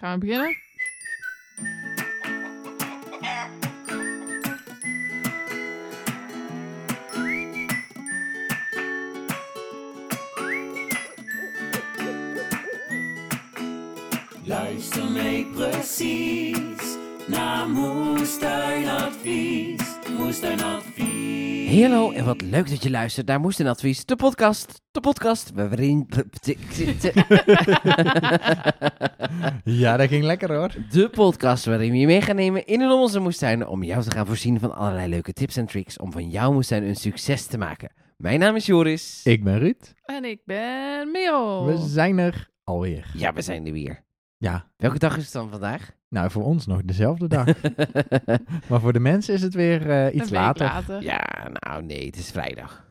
Gaan we beginnen? Luister mee precies naar Moestuinadvies. Moestuinadvies. Hey, hallo en wat leuk dat je luistert naar Advies, de podcast. De podcast waarin... Ja, dat ging lekker hoor. De podcast waarin we je mee gaan nemen in en om onze moestuin om jou te gaan voorzien van allerlei leuke tips en tricks om van jouw moestuin een succes te maken. Mijn naam is Joris. Ik ben Ruud. En ik ben Merel. We zijn er alweer. Ja, we zijn er weer. Ja, Welke dag is het dan vandaag? Nou voor ons nog dezelfde dag. maar voor de mensen is het weer eh, Een iets week later. ja, nou nee, het is vrijdag.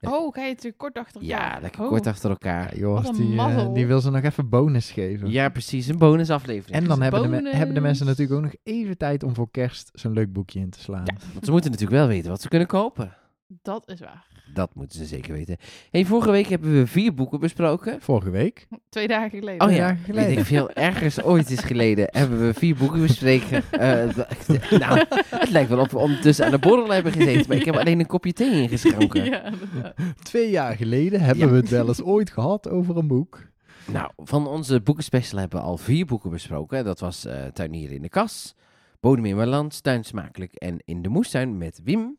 Oh, ga je natuurlijk kort achter elkaar. Ja, lekker Oh. kort achter elkaar. Een die, eh, die wil ze nog even bonus geven. Ja, precies. Een bonusaflevering. En dan hebben de, hebben de mensen natuurlijk ook nog even tijd om voor kerst zo'n leuk boekje in te slaan. Ja, want ze moeten natuurlijk wel weten wat ze kunnen kopen. Dat is waar. Dat moeten ze zeker weten. Hey, vorige week hebben we vier boeken besproken. Vorige week. Twee dagen geleden. Oh ja, jaar geleden. weet ik veel. Ergens ooit is geleden hebben we vier boeken bespreken. Eh, d- nou, het lijkt wel of we ondertussen aan de borrel hebben gezeten, maar ik heb alleen een kopje thee ingeschonken. Ja. Twee jaar geleden hebben Ja. we het wel eens ooit gehad over een boek. Nou, van onze boekenspecial hebben we al vier boeken besproken. Dat was eh Tuinier in de Kas, Bodem in mijn land, Tuin smakelijk en In de moestuin met Wim.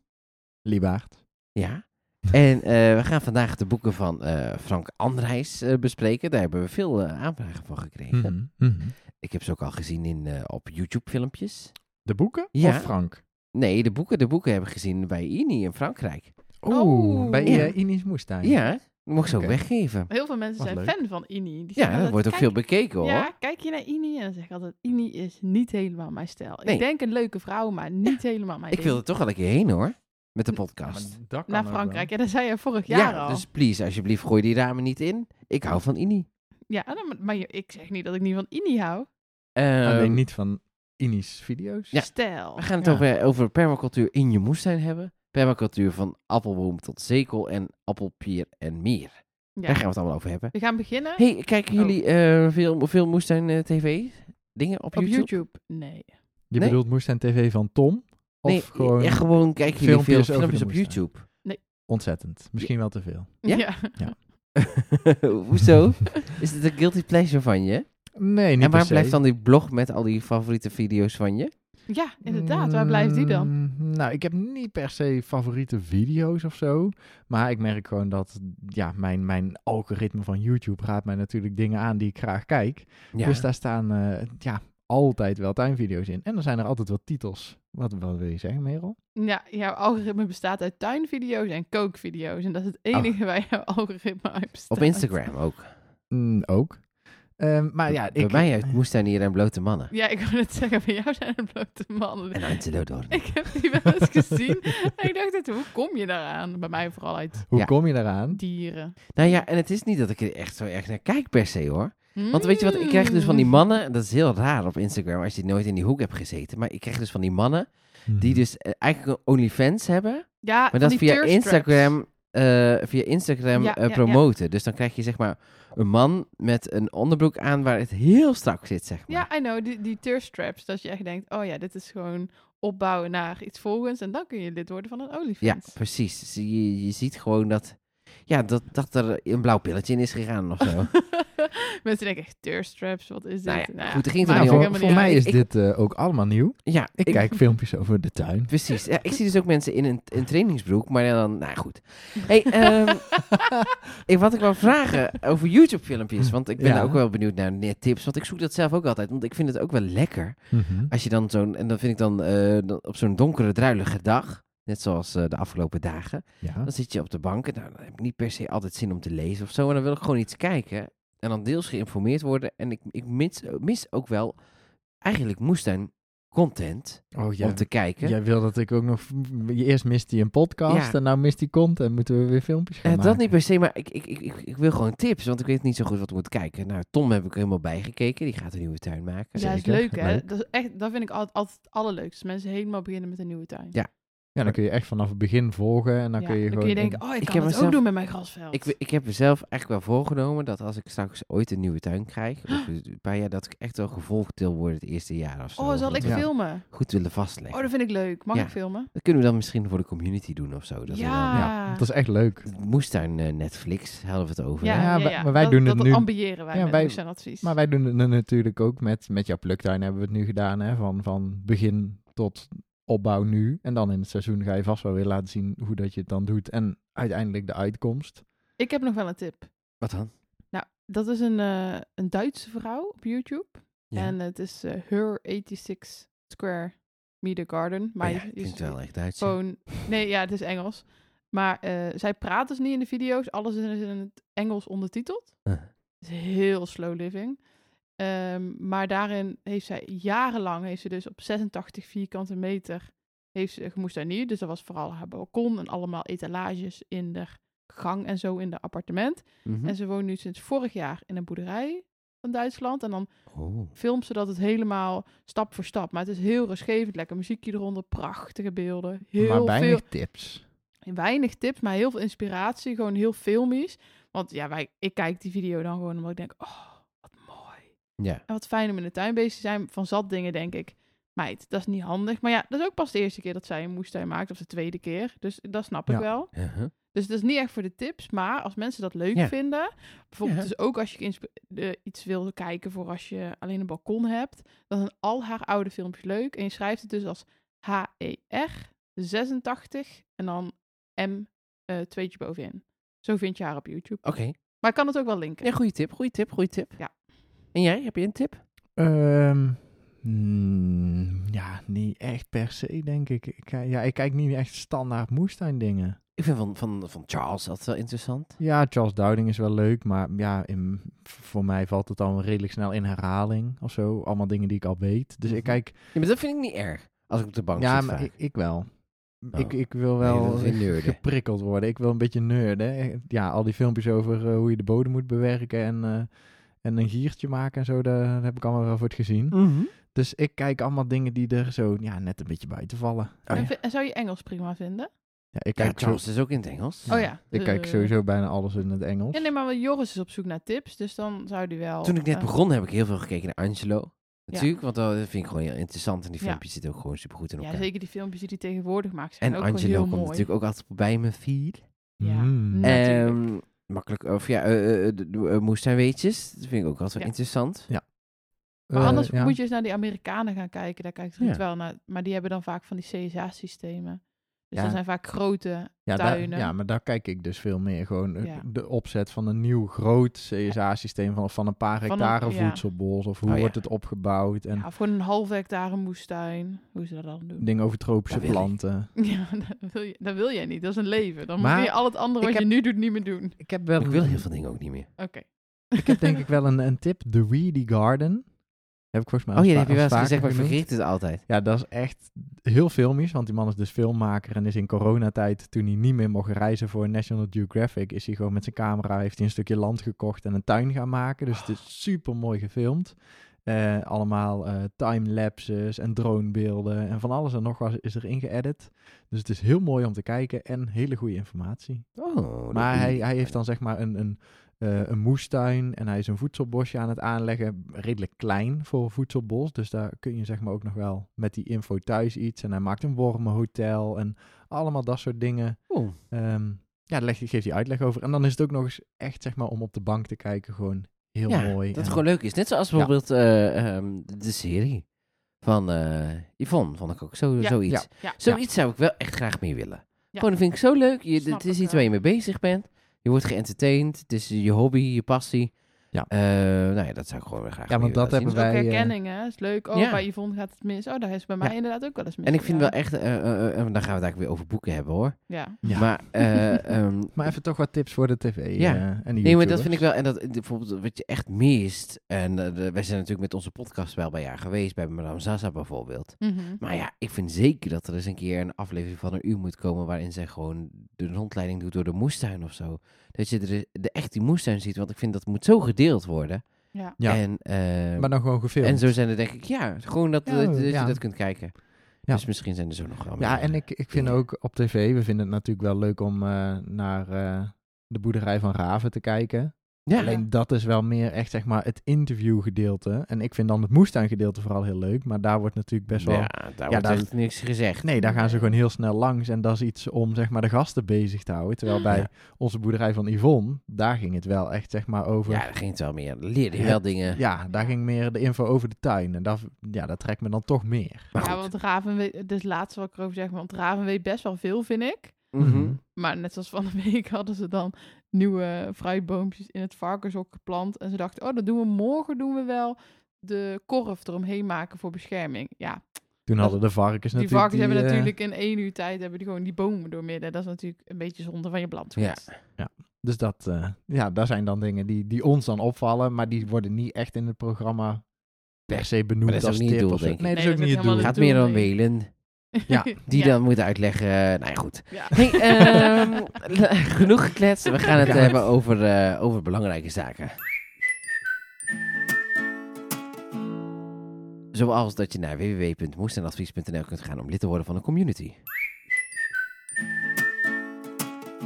Liebaard. Ja. En eh, we gaan vandaag de boeken van eh, Frank Andrijs eh, bespreken. Daar hebben we veel aanvragen van gekregen. Mhm, mhm. Ik heb ze ook al gezien in, eh, op YouTube-filmpjes. De boeken? Ja. Of Frank? Nee, de boeken, de boeken hebben we gezien bij INI in Frankrijk. Oeh, Oh. bij Ja. eh, Ini's Moestuin. Ja, dat mocht ze ook weggeven. Heel veel mensen Wat zijn leuk. fan van Ini. Die Ja, dat wordt ook kijk- veel bekeken hoor. Ja, kijk je naar Ini en dan zeg ik altijd, Ini is niet helemaal mijn stijl. Nee. Ik denk een leuke vrouw, maar niet helemaal mijn Ik ding. wil er toch wel een keer heen hoor. Met de podcast. maar dat kan Naar Frankrijk. Ja, dat zei je vorig jaar Ja, al. dus please, alsjeblieft, gooi die ramen niet in. Ik hou van INI. Ja, dan- maar ik zeg niet dat ik niet van Ini hou. Ehm, Alleen niet van Ini's video's. Ja. Stijl. we gaan het Ja. over, over permacultuur in je moestuin hebben. Permacultuur van appelboom tot zekel en appelpier en meer. Daar gaan we het allemaal over hebben. We gaan beginnen hey, kijken Oh. jullie eh, veel, veel moestuin eh, tv dingen op, op YouTube? YouTube. Nee. Je Nee? bedoelt Moestuin TV van Tom? Of nee, gewoon ja, gewoon kijken jullie veel filmpjes op? YouTube. ontzettend. Misschien wel te veel. Ja? Ja. Hoezo? Is het een guilty pleasure van je? Nee, niet en waar per se. blijft dan die blog met al die favoriete video's van je? Ja, inderdaad. Waar blijft die dan? Mm, Nou, ik heb niet per se favoriete video's of zo. Maar ik merk gewoon dat ja, mijn, mijn algoritme van YouTube raadt mij natuurlijk dingen aan die ik graag kijk. Ja. Dus daar staan eh, ja, altijd wel tuinvideo's in. En dan zijn er altijd wel titels. Wat, wat wil je zeggen, Merel? Ja, jouw algoritme bestaat uit tuinvideo's en kookvideo's. En dat is het enige waar jouw algoritme uit bestaat. Op Instagram ook. Mm, ook. Ehm, maar ja, Bij ik... mij uit moestuinier en blote mannen. Ja, ik wil het zeggen, bij jou zijn het blote mannen. En Antelodor. Ik heb die wel eens gezien. En ik dacht, hoe kom je daaraan? Bij mij vooral uit Hoe Ja. kom je daaraan? dieren. Nou ja, en het is niet dat ik er echt zo erg naar kijk per se hoor. Want weet je wat, ik krijg dus van die Mm. mannen, dat is heel raar op Instagram als je nooit in die hoek hebt gezeten, maar ik krijg dus van die mannen die Mhm. dus eh, eigenlijk een OnlyFans hebben, Ja, maar dat die via. Instagram, eh, via Instagram Ja, eh, ja, ja. promoten. Dus dan krijg je zeg maar een man met een onderbroek aan waar het heel strak zit, zeg maar. Ja, I know. Die, die thirst traps. Dat je echt denkt, oh ja, dit is gewoon opbouwen naar iets volgens. En dan kun je lid worden van een Ja, OnlyFans. precies. Dus Je, je ziet gewoon dat, ja, dat, dat er een blauw pilletje in is gegaan of zo. Mensen denken echt, thirst traps, wat is dit? Nou ja, Nou goed, er ging er Nou, ook voor, voor niet mij is dit eh, ook allemaal nieuw. ja, Ik, kijk filmpjes over de tuin. Precies. Ja, ik zie dus ook mensen in een, een trainingsbroek, maar dan, nou goed. Hey, ehm, ik, wat ik wou vragen over YouTube-filmpjes, want ik ben Ja. ook wel benieuwd naar net tips, want ik zoek dat zelf ook altijd, want ik vind het ook wel lekker. Mhm. Als je dan zo'n, en dan vind ik dan eh, dan op zo'n donkere, druilige dag, net zoals eh, de afgelopen dagen, Ja. dan zit je op de bank en nou, dan heb ik niet per se altijd zin om te lezen of zo, maar dan wil ik gewoon iets kijken en dan deels geïnformeerd worden en ik, ik mis, mis ook wel eigenlijk moestuin content Oh, om te kijken. Jij wil dat ik ook nog... Eerst mist hij een podcast Ja. en nou mist hij content. Moeten we weer filmpjes gaan Eh, maken. dat niet per se, maar ik, ik, ik, ik, ik wil gewoon tips, want ik weet niet zo goed wat ik moet kijken. Nou, Tom heb ik helemaal bijgekeken, die gaat een nieuwe tuin maken. Ja, dat is leuk hè. leuk. Dat, is echt, dat vind ik altijd, altijd het allerleukste. Mensen helemaal beginnen met een nieuwe tuin. Ja. Ja, dan kun je echt vanaf het begin volgen en dan Ja, kun je dan gewoon... kun je denken, oh, ik, Ik kan heb het ook mezelf- doen met mijn grasveld. Ik, ik heb mezelf eigenlijk wel voorgenomen dat als ik straks ooit een nieuwe tuin krijg, of een paar jaar, dat ik echt wel gevolgd wil worden het eerste jaar of zo. oh, zal dat ik Ja. filmen? Goed willen vastleggen. Oh, dat vind ik leuk. Mag Ja. ik filmen? Dat kunnen we dan misschien voor de community doen of zo. Dat Ja. dan, Ja, dat is echt leuk. moestuin eh, Netflix, hadden we het over. Ja, hè? ja, Ja, ja, wij- maar wij dat, doen dat het nu- ambiëren wij Ja, met wij- en advies. Maar wij doen het natuurlijk ook met, met jouw pluktuin hebben we het nu gedaan, hè? Van, van begin tot opbouw nu. En dan in het seizoen ga je vast wel weer laten zien hoe dat je het dan doet. En uiteindelijk de uitkomst. Ik heb nog wel een tip. Wat dan? Nou, dat is een, eh, een Duitse vrouw op YouTube. Ja. En het is eh, Her 86 Square Meter Garden. Maar Oh ja, je- je- klinkt wel echt Duits. gewoon... Nee, ja, het is Engels. Maar eh, zij praat dus niet in de video's. Alles is in het Engels ondertiteld. Uh. Het is heel slow living. Ehm, maar daarin heeft zij jarenlang, heeft ze dus op 86 vierkante meter, heeft ze gemoestuinierd. Dus dat was vooral haar balkon en allemaal etalages in de gang en zo in de appartement. Mhm. En ze woont nu sinds vorig jaar in een boerderij van Duitsland. En dan Oh. filmt ze dat het helemaal stap voor stap. Maar het is heel rustgevend, lekker muziekje eronder, prachtige beelden. Heel maar weinig veel, tips. weinig tips, maar heel veel inspiratie. Gewoon heel filmisch. Want ja, wij, ik kijk die video dan gewoon omdat ik denk, oh. Ja. En wat fijn om in de tuin bezig te zijn. Van zat dingen denk ik, meid, dat is niet handig. Maar ja, dat is ook pas de eerste keer dat zij een moestuin maakt. Of de tweede keer. Dus dat snap ik Ja. wel. Uh-huh. Dus het is niet echt voor de tips, maar als mensen dat leuk Ja. vinden, bijvoorbeeld Ja. dus ook als je eh, iets wil kijken voor als je alleen een balkon hebt, dan zijn al haar oude filmpjes leuk. En je schrijft het dus als HER 86 en dan M eh tweetje bovenin. Zo vind je haar op YouTube. Oké. Maar ik kan het ook wel linken. Ja, goede tip, goede tip, goede tip. Ja. En jij, heb je een tip? Ehm, mm, ja, niet echt per se, denk ik. ik ja, ik kijk niet echt standaard moestuin dingen. Ik vind van, van, van Charles altijd wel interessant. Ja, Charles Dowding is wel leuk, maar ja, in, voor mij valt het dan redelijk snel in herhaling of zo. Allemaal dingen die ik al weet. Dus ik Mhm. kijk, Ja, maar dat vind ik niet erg. Als ik op de bank ja, zit maar vaak. ik, ik wel. Oh. Ik, ik wil wel dat geprikkeld worden. Ik wil een beetje nerden. Ja, al die filmpjes over eh, hoe je de bodem moet bewerken en, eh, en een giertje maken en zo, daar, heb ik allemaal wel voor het gezien. Mhm. Dus ik kijk allemaal dingen die er zo ja, net een beetje buiten vallen. Oh, en, ja. zou je Engels prima vinden? Ja, ik Ja, kijk, zo, Charles is ook in het Engels. Oh ja. ik kijk Eh, sowieso bijna alles in het Engels. Ja, nee, maar Joris is op zoek naar tips, dus dan zou die wel... Toen ik net eh, begon heb ik heel veel gekeken naar Angelo. Natuurlijk, want dat vind ik gewoon heel interessant. En die Ja. filmpjes zitten ook gewoon supergoed in Ja, elkaar. zeker die filmpjes die hij tegenwoordig maakt zijn en ook gewoon Angelo heel komt mooi. natuurlijk ook altijd bij mijn feed. Ja. Mm. Nee. Makkelijk, of ja, eh, eh, de- de eh, moestuinweetjes. Dat vind ik ook altijd wel Ja. interessant. Maar Eh, anders ja. moet je eens naar die Amerikanen gaan kijken. Daar kijkt Ruud Ja. wel naar. Maar die hebben dan vaak van die CSA-systemen. Dus Ja. dat zijn vaak grote ja, daar, tuinen. ja, maar daar kijk ik dus veel meer. Gewoon eh, Ja. de opzet van een nieuw groot CSA-systeem van, van een paar Van een- hectare ja. voedselbos. Of hoe Oh, ja. wordt het opgebouwd. En Ja, voor een halve hectare moestuin. Hoe ze dat dan doen. dingen over tropische Dat wil ik. planten. Ja, dat wil, je, dat wil jij niet. Dat is een leven. Dan Maar moet je al het andere wat je nu doet niet meer doen. Ik heb wel Ik wil heel veel dingen ook niet meer. Oké. Ik heb denk ik wel een, een tip. The Weedy Garden. Heb ik volgens mij Oh ja, sta- dat heb je wel eens gezegd, maar vergeet het altijd. Ja, dat is echt heel filmisch, want die man is dus filmmaker en is in coronatijd, toen hij niet meer mocht reizen voor National Geographic, is hij gewoon met zijn camera, heeft hij een stukje land gekocht en een tuin gaan maken. Dus het is super mooi gefilmd. Eh, allemaal eh timelapses en dronebeelden en van alles en nog wat is erin geëdit. Dus het is heel mooi om te kijken en hele goede informatie. Oh, Maar hij, hij heeft dan zeg maar een, een, eh, een moestuin en hij is een voedselbosje aan het aanleggen. Redelijk klein voor een voedselbos. Dus daar kun je zeg maar ook nog wel met die info thuis iets. En hij maakt een wormenhotel en allemaal dat soort dingen. Oh, Ehm, ja, daar geeft hij uitleg over. En dan is het ook nog eens echt zeg maar om op de bank te kijken gewoon heel ja, mooi. dat het gewoon leuk is. Net zoals bijvoorbeeld eh, ehm, de serie van eh Yvonne, vond ik ook zo, Ja, zoiets. Ja. Zoiets zou ik wel echt graag meer willen. Ja. Gewoon, dat vind ik zo leuk. Je, het is ik iets waar je mee bezig bent. Je wordt geëntertained. Het is je hobby, je passie. Ja. Eh, nou ja, dat zou ik gewoon weer graag Ja, want dat. Dat is ook Wij, eh, herkenning, hè. is leuk. Oh, Ja. bij Yvonne gaat het mis. Oh, daar is bij mij Ja. inderdaad ook wel eens mis. En ik vind ja. wel echt, eh, dan gaan we het eigenlijk weer over boeken hebben hoor. Ja. Ja. Maar, eh, ehm, Maar even toch wat tips voor de tv Ja. en nee, maar dat vind ik wel. En dat bijvoorbeeld wat je echt mist. En de- wij zijn natuurlijk met onze podcast wel bij haar geweest, bij Madame Zaza bijvoorbeeld. Mhm. Maar ja, ik vind zeker dat er eens een keer een aflevering van een uur moet komen waarin zij gewoon de rondleiding doet door de moestuin of zo. Dat je de, de echt die moestuin ziet, want ik vind dat moet zo gedeeld worden. Ja. Ja. En, eh, Maar dan gewoon gefilmd. en zo zijn er denk ik, ja, gewoon dat, Ja, dat, dat ja. je dat kunt kijken. Ja. Dus misschien zijn er zo nog wel Ja, en ik, ik vind ook op tv, we vinden het natuurlijk wel leuk om eh, naar eh, de boerderij van Raven te kijken. Ja, Alleen dat is wel meer echt zeg maar het interviewgedeelte. En ik vind dan het moestuingedeelte vooral heel leuk. Maar daar wordt natuurlijk best wel... ja, daar Ja, wordt daar- niks gezegd. Nee, daar gaan ze gewoon heel snel langs. En dat is iets om zeg maar de gasten bezig te houden. Terwijl bij Ja. onze boerderij van Yvonne, daar ging het wel echt zeg maar over... Ja, daar ging het wel meer. Leerde je Ja. wel dingen. Ja, daar ging meer de info over de tuin. En dat, ja, dat trekt me dan toch meer. Maar Ja, goed. want Raven weet, dit is het laatste wat ik erover zeg, want Raven weet best wel veel, vind ik. Mhm. Maar net zoals van de week hadden ze dan nieuwe fruitboompjes in het varkenshok geplant. En ze dachten, oh, dat doen we morgen, doen we wel de korf eromheen maken voor bescherming. Ja, Toen hadden de varkens die natuurlijk... varkens hebben eh, natuurlijk in één uur tijd hebben die gewoon die bomen doormidden. Dat is natuurlijk een beetje zonde van je landgoed. Ja. Dus dat, eh, ja, daar zijn dan dingen die, die ons dan opvallen, maar die worden niet echt in het programma per se benoemd als niet het tip doel, of zo. denk ik. Nee, dat is ook niet het doel. helemaal gaat meer dan nee. Welen. Ja, Die Ja. dan moeten uitleggen. nou ja, goed. Ja. Hey, ehm, genoeg gekletst. We gaan het Ja. hebben over, eh, over belangrijke zaken. Zoals dat je naar www.moestenadvies.nl kunt gaan om lid te worden van een community.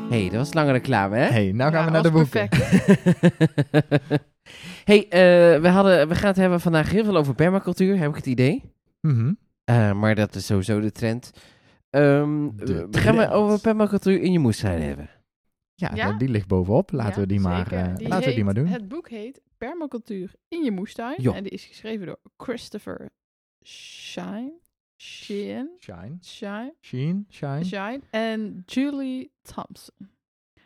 hey, dat was lange reclame, hè? hey, nou gaan Ja, we naar de boeken. perfect. hey, eh, we, hadden, we gaan het hebben vandaag heel veel over permacultuur, heb ik het idee. Mhm. Eh, maar dat is sowieso de trend. Ehm, De we gaan we over permacultuur in je moestuin hebben. Ja, Ja? die ligt bovenop. Laten Ja, we die maar, eh, Die laten we die maar doen. Het boek heet Permacultuur in je moestuin. Jo. En die is geschreven door Christopher Shine. Shine. Shine. Shine. Sheen. Shine. Shine. En Julie Thompson.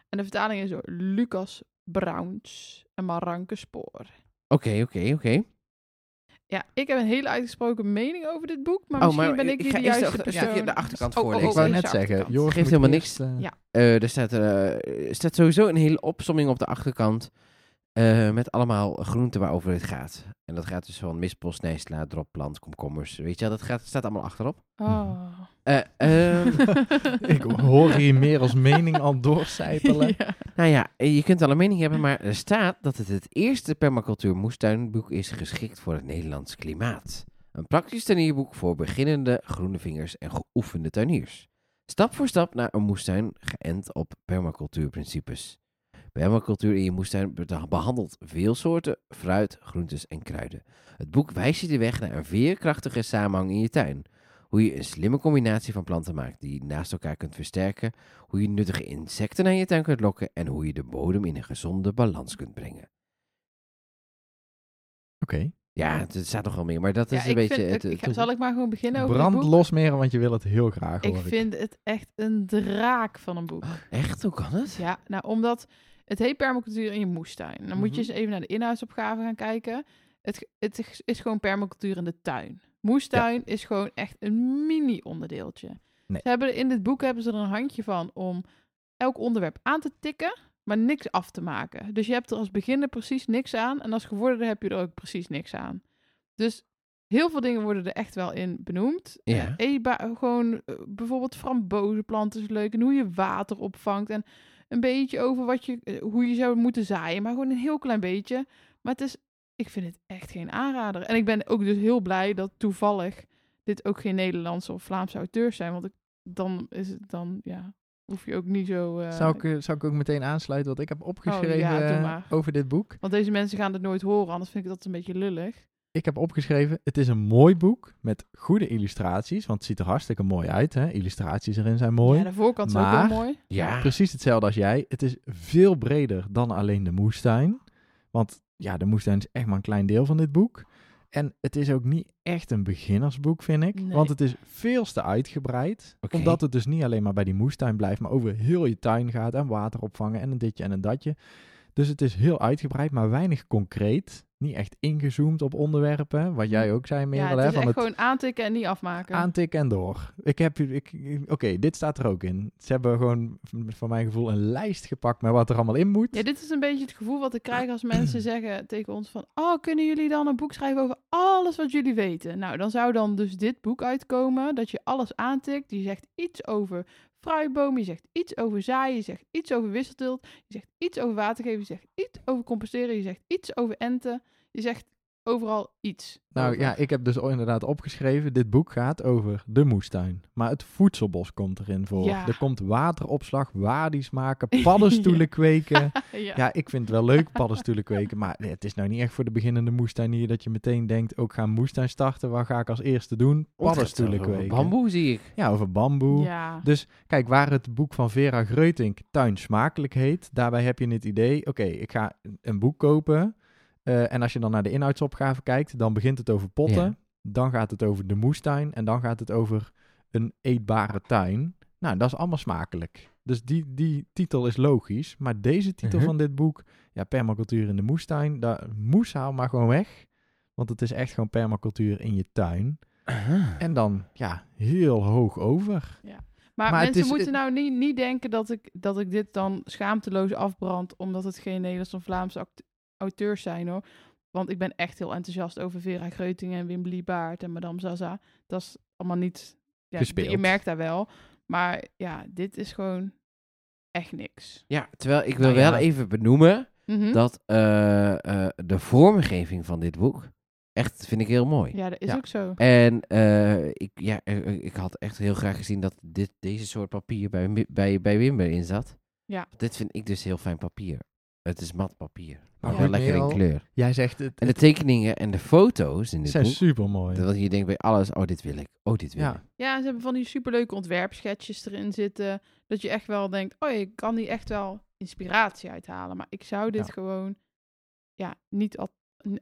En de vertaling is door Lucas Browns en Maranke Spoor. Oké, oké, oké. Ja, ik heb een hele uitgesproken mening over dit boek, maar Oh, misschien maar ben ik ik niet ga de juiste de- persoon. stukje de achterkant Oh, oh, voorlezen. oh, ik wou net zeggen. Joris Geeft helemaal eerst, niks. eh, Ja. Eh, er staat, eh, er staat sowieso een hele opsomming op de achterkant. Eh, met allemaal groenten waarover het gaat. En dat gaat dus van mispel, snijsla, dropplant, komkommers. Weet je wel, dat gaat, staat allemaal achterop. Oh. Eh, ehm, ik hoor hier meer als mening al doorcijpelen. Ja. nou ja, eh, je kunt wel een mening hebben, maar er staat dat het het eerste permacultuur moestuinboek is geschikt voor het Nederlands klimaat. Een praktisch tuinierboek voor beginnende groene vingers en geoefende tuiniers. Stap voor stap naar een moestuin geënt op permacultuurprincipes. Permacultuur in je moestuin be- behandelt veel soorten fruit, groentes en kruiden. Het boek wijst je de weg naar een veerkrachtige samenhang in je tuin. Hoe je een slimme combinatie van planten maakt die je naast elkaar kunt versterken. Hoe je nuttige insecten naar je tuin kunt lokken. En hoe je de bodem in een gezonde balans kunt brengen. Oké. Ja, het, staat nog wel meer, maar dat is Ja, een ik beetje vind, het, ik, het ik zal ik maar gewoon beginnen over Brand het boek? los meer, want je wil het heel graag Ik hoor vind het echt een draak van een boek. Echt? Hoe kan het? Ja, nou, omdat het heet permacultuur in je moestuin. Dan moet je Mhm. eens even naar de inhoudsopgave gaan kijken. Het, het is- gewoon permacultuur in de tuin. Moestuin is gewoon echt een mini-onderdeeltje. Nee. Ze hebben in dit boek hebben ze er een handje van om elk onderwerp aan te tikken, maar niks af te maken. Dus je hebt er als beginner precies niks aan en als gevorderde heb je er ook precies niks aan. Dus heel veel dingen worden er echt wel in benoemd. Ja. Eh, gewoon eh, bijvoorbeeld frambozenplanten is leuk en hoe je water opvangt en een beetje over wat je, eh, hoe je zou moeten zaaien, maar gewoon een heel klein beetje. Maar het is, ik vind het echt geen aanrader. En ik ben ook dus heel blij dat toevallig dit ook geen Nederlandse of Vlaamse auteurs zijn, want ik, dan is het dan, ja, hoef je ook niet zo... eh, Zou ik, eh, zou ik ook meteen aansluiten wat ik heb opgeschreven ja, eh, maar. over dit boek? Want deze mensen gaan het nooit horen, anders vind ik dat een beetje lullig. Ik heb opgeschreven, het is een mooi boek met goede illustraties, want het ziet er hartstikke mooi uit. Hè? Illustraties erin zijn mooi. Ja, de voorkant is ook Maar- heel mooi. Ja. Precies hetzelfde als jij. Het is veel breder dan alleen de moestuin. Want ja, de moestuin is echt maar een klein deel van dit boek. En het is ook niet echt een beginnersboek, vind ik. Nee. Want het is veel te uitgebreid. Omdat het dus niet alleen maar bij die moestuin blijft, maar over heel je tuin gaat en water opvangen en een ditje en een datje. Dus het is heel uitgebreid, maar weinig concreet. Niet echt ingezoomd op onderwerpen. Wat jij ook zei, Ja, Merel, het hè, van echt het gewoon aantikken en niet afmaken. aantikken en door. Ik heb, ik, ik- oké, dit staat er ook in. Ze hebben gewoon, van mijn gevoel, een lijst gepakt met wat er allemaal in moet. Ja, dit is een beetje het gevoel wat ik krijg als mensen zeggen tegen ons van... Oh, kunnen jullie dan een boek schrijven over alles wat jullie weten? Nou, dan zou dan dus dit boek uitkomen, dat je alles aantikt. Je zegt iets over fruitbomen, je zegt iets over zaaien, je zegt iets over wisselteelt, je zegt iets over water geven, je zegt iets over composteren, je zegt iets over enten. Je zegt overal iets. Nou over. ja, ik heb dus inderdaad opgeschreven, dit boek gaat over de moestuin. Maar het voedselbos komt erin voor. Ja. Er komt wateropslag, wadi's maken, paddenstoelen kweken. ja. Ja, ik vind het wel leuk paddenstoelen kweken, maar het is nou niet echt voor de beginnende moestuinier dat je meteen denkt, ook ga een moestuin starten, wat ga ik als eerste doen? Paddenstoelen Over kweken. Bamboe zie ik. Ja, over bamboe. Ja. Dus kijk, waar het boek van Vera Greutink Tuin Smakelijk heet, daarbij heb je het idee, oké, ik ga een boek kopen. Eh, en als je dan naar de inhoudsopgave kijkt, dan begint het over potten. Ja. Dan gaat het over de moestuin. En dan gaat het over een eetbare tuin. Nou, dat is allemaal smakelijk. Dus die, die titel is logisch. Maar deze titel Mhm. van dit boek, ja, permacultuur in de moestuin, daar moes haal maar gewoon weg. Want het is echt gewoon permacultuur in je tuin. En dan, ja, heel hoog over. Maar, Maar mensen is- moeten nou niet, niet denken dat ik, dat ik dit dan schaamteloos afbrand, omdat het geen Nederlandse of Vlaamse auteurs zijn hoor. Want ik ben echt heel enthousiast over Vera Greutingen en Wim Baart en Madame Zaza. Dat is allemaal niet... Ja, Gespeeld. Je merkt daar wel. Maar ja, dit is gewoon echt niks. Ja, terwijl ik wil Nou ja. wel even benoemen Mhm. dat eh, eh, de vormgeving van dit boek echt vind ik heel mooi. Ja, dat is Ja. ook zo. En eh, ik, ja, ik had echt heel graag gezien dat dit, deze soort papier bij, bij, bij Wim erin zat. Ja. Dit vind ik dus heel fijn papier. Het is mat papier. Maar Ja. wel lekker in kleur. Jij zegt het, En de tekeningen en de foto's in dit zijn boek. super mooi. Dat je denkt bij alles, oh dit wil ik, oh dit wil Ja. ik. Ja, ze hebben van die superleuke ontwerpschetsjes erin zitten. Dat je echt wel denkt, oh, je kan die echt wel inspiratie uithalen. Maar ik zou dit Ja. gewoon ja, niet al-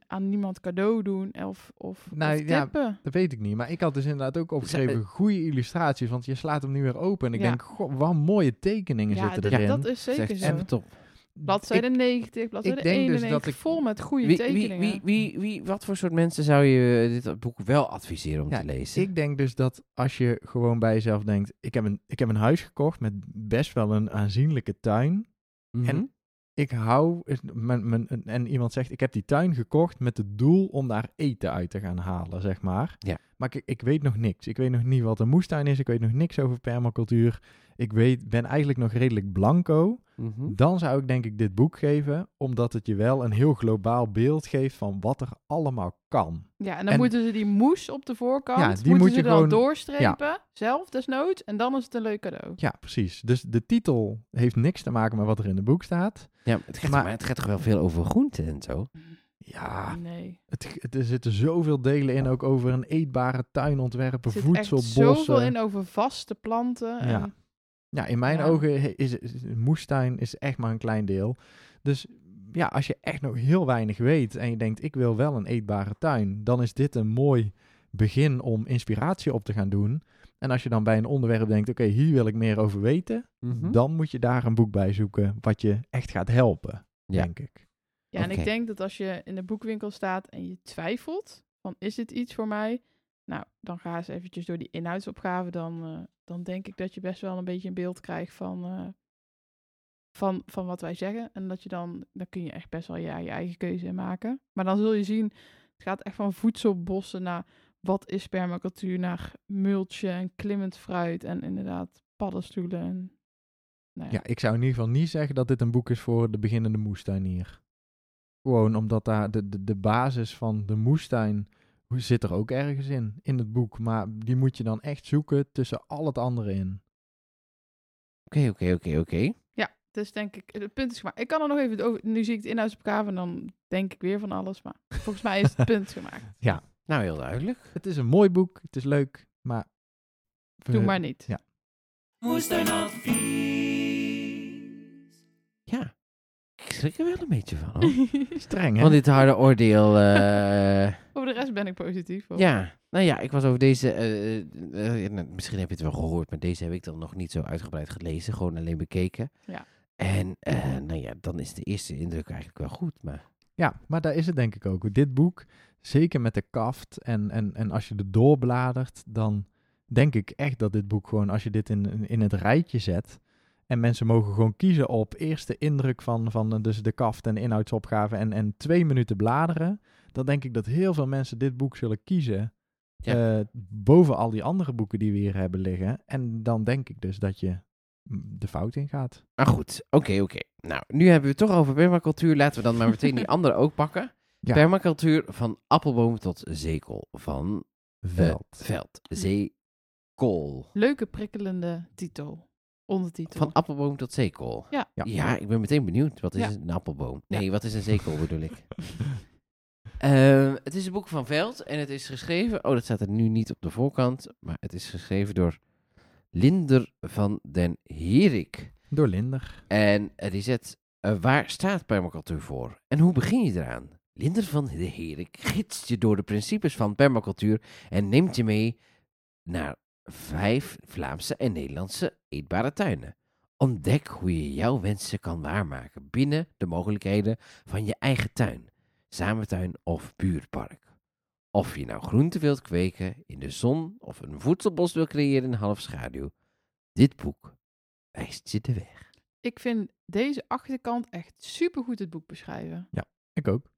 aan niemand cadeau doen of, of, Nou, of ja. Dat weet ik niet. Maar ik had dus inderdaad ook opgeschreven goede illustraties. Want je slaat hem nu weer open. En ik Ja. denk, goh, wat mooie tekeningen Ja, zitten erin. dat is Dat is zeker zo. top. Bladzijde 90, bladzijde ik denk dus 91, dat ik- vol met goede Wie, tekeningen. wie, wie, wie, wat voor soort mensen zou je eh, dit boek wel adviseren om Ja, te lezen? Ik denk dus dat als je gewoon bij jezelf denkt... Ik heb een, ik heb een huis gekocht met best wel een aanzienlijke tuin. Mhm. en- Ik hou... Mijn, mijn, en iemand zegt, ik heb die tuin gekocht met het doel om daar eten uit te gaan halen, zeg maar. Ja. Maar ik, ik weet nog niks. Ik weet nog niet wat een moestuin is. Ik weet nog niks over permacultuur. Ik weet, ben eigenlijk nog redelijk blanco. Mhm. Dan zou ik denk ik dit boek geven, omdat het je wel een heel globaal beeld geeft van wat er allemaal kan. Ja, en dan En- moeten ze die moes op de voorkant, Ja, die moeten moet ze je dan gewoon- doorstrepen, zelf desnoods, en dan is het een leuk cadeau. Ja, precies. Dus de titel heeft niks te maken met wat er in het boek staat. Ja, maar het, gaat, Maar- maar het gaat toch wel veel over groenten en zo? Ja, Nee. het, het, er zitten zoveel delen in, ook over een eetbare tuin ontwerpen, Er zit echt voedselbossen. zoveel in over vaste planten. Ja. En, Ja, in mijn Ja. ogen is, is een moestuin is echt maar een klein deel. Dus ja, als je echt nog heel weinig weet en je denkt, ik wil wel een eetbare tuin, dan is dit een mooi begin om inspiratie op te gaan doen. En als je dan bij een onderwerp denkt, oké, hier wil ik meer over weten, Mhm. dan moet je daar een boek bij zoeken wat je echt gaat helpen, Ja. denk ik. ja, en ik denk dat als je in de boekwinkel staat en je twijfelt van is dit iets voor mij? Nou, dan ga eens eventjes door die inhoudsopgave. Dan, eh, dan denk ik dat je best wel een beetje een beeld krijgt van, eh, van, van wat wij zeggen. En dat je dan, dan kun je echt best wel ja, je eigen keuze in maken. Maar dan zul je zien, het gaat echt van voedselbossen naar wat is permacultuur, naar mulchen en klimmend fruit en inderdaad paddenstoelen. En, nou Ja, ik zou in ieder geval niet zeggen dat dit een boek is voor de beginnende moestuinier. Gewoon omdat daar de, de, de basis van de moestuin zit er ook ergens in, in het boek. Maar die moet je dan echt zoeken tussen al het andere in. Oké, oké, oké, oké. Dus denk ik, het punt is gemaakt. Ik kan er nog even over. Nu zie ik het inhoudsopgave en dan denk ik weer van alles. Maar volgens mij is het punt gemaakt. Nou, heel duidelijk. Het is een mooi boek, het is leuk, maar... Doe maar niet. Ja. Moestuinadvies. Schrik er wel een beetje van. Hoor. Streng, hè? Van dit harde oordeel. eh, over de rest ben ik positief. hoor. ja, nou ja, ik was over deze. eh, eh, nou, misschien heb je het wel gehoord, maar deze heb ik dan nog niet zo uitgebreid gelezen. Gewoon alleen bekeken. Ja. En eh, nou ja, dan is de eerste indruk eigenlijk wel goed. Maar Ja, maar daar is het denk ik ook. Dit boek, zeker met de kaft en, en, en als je er doorbladert, dan denk ik echt dat dit boek gewoon, als je dit in, in het rijtje zet en mensen mogen gewoon kiezen op eerste indruk van, van dus de kaft en de inhoudsopgave en, en twee minuten bladeren, dan denk ik dat heel veel mensen dit boek zullen kiezen Ja. eh, boven al die andere boeken die we hier hebben liggen. En dan denk ik dus dat je mm, de fout in gaat. Maar goed, oké, oké. Nou, nu hebben we het toch over permacultuur. Laten we dan maar meteen die andere ook pakken. Ja. Permacultuur van appelboom tot zeekool. Van eh, Veld. veld. Zeekool. Leuke prikkelende titel. Ondertitel. Van appelboom tot zeekool. Ja. Ja. Ja, ik ben meteen benieuwd. Wat is Ja. een appelboom? Ja. Nee, wat is een zeekool bedoel ik? Ehm, het is een boek van Veld en het is geschreven... Oh, dat staat er nu niet op de voorkant. Maar het is geschreven door Linder van den Herik. Door Linder. En eh, die zet... eh, waar staat permacultuur voor? En hoe begin je eraan? Linder van de Herik gidst je door de principes van permacultuur... en neemt je mee naar vijf Vlaamse en Nederlandse eetbare tuinen. Ontdek hoe je jouw wensen kan waarmaken binnen de mogelijkheden van je eigen tuin, samentuin of buurtpark. Of je nou groente wilt kweken in de zon of een voedselbos wil creëren in half schaduw. Dit boek wijst je de weg. Ik vind deze achterkant echt supergoed het boek beschrijven. Ik ook.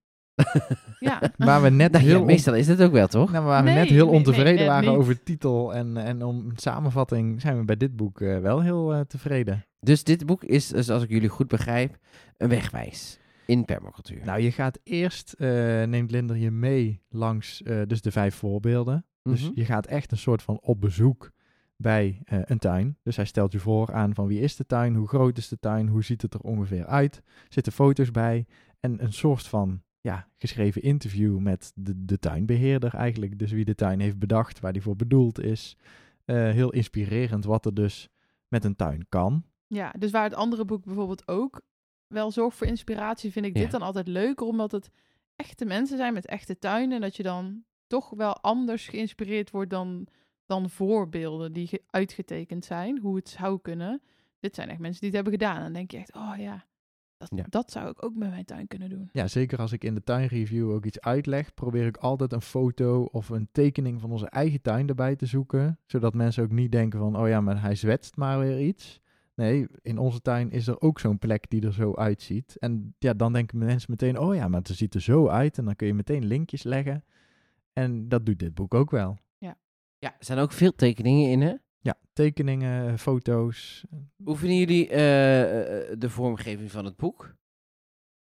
Ja. Waar we net Nou, heel meestal is dat ook wel, toch? Nou, waar we net heel nee, ontevreden nee, waren over titel en, en om samenvatting, zijn we bij dit boek eh, wel heel eh, tevreden. Dus dit boek is, dus als ik jullie goed begrijp, een wegwijs in permacultuur. Nou, je gaat eerst, eh, neemt Linder je mee langs eh, dus de vijf voorbeelden. Dus Mhm. je gaat echt een soort van op bezoek bij eh, een tuin. Dus hij stelt je voor aan van wie is de tuin, hoe groot is de tuin, hoe ziet het er ongeveer uit. Zitten foto's bij en een soort van ja, geschreven interview met de, de tuinbeheerder eigenlijk. Dus wie de tuin heeft bedacht, waar die voor bedoeld is. Eh, heel inspirerend wat er dus met een tuin kan. ja, dus waar het andere boek bijvoorbeeld ook wel zorgt voor inspiratie, vind ik Ja. dit dan altijd leuker, omdat het echte mensen zijn met echte tuinen. En dat je dan toch wel anders geïnspireerd wordt dan, dan voorbeelden die ge- uitgetekend zijn, hoe het zou kunnen. Dit zijn echt mensen die het hebben gedaan. En dan denk je echt, oh ja, dat, Ja. dat zou ik ook met mijn tuin kunnen doen. Ja, zeker als ik in de tuinreview ook iets uitleg, probeer ik altijd een foto of een tekening van onze eigen tuin erbij te zoeken. Zodat mensen ook niet denken van, oh ja, maar hij zwetst maar weer iets. Nee, in onze tuin is er ook zo'n plek die er zo uitziet. En ja, dan denken mensen meteen, oh ja, maar het ziet er zo uit. En dan kun je meteen linkjes leggen. En dat doet dit boek ook wel. Ja, er zijn ook veel tekeningen in, hè? Ja, tekeningen, foto's. Hoe vinden jullie eh, eh, de vormgeving van het boek?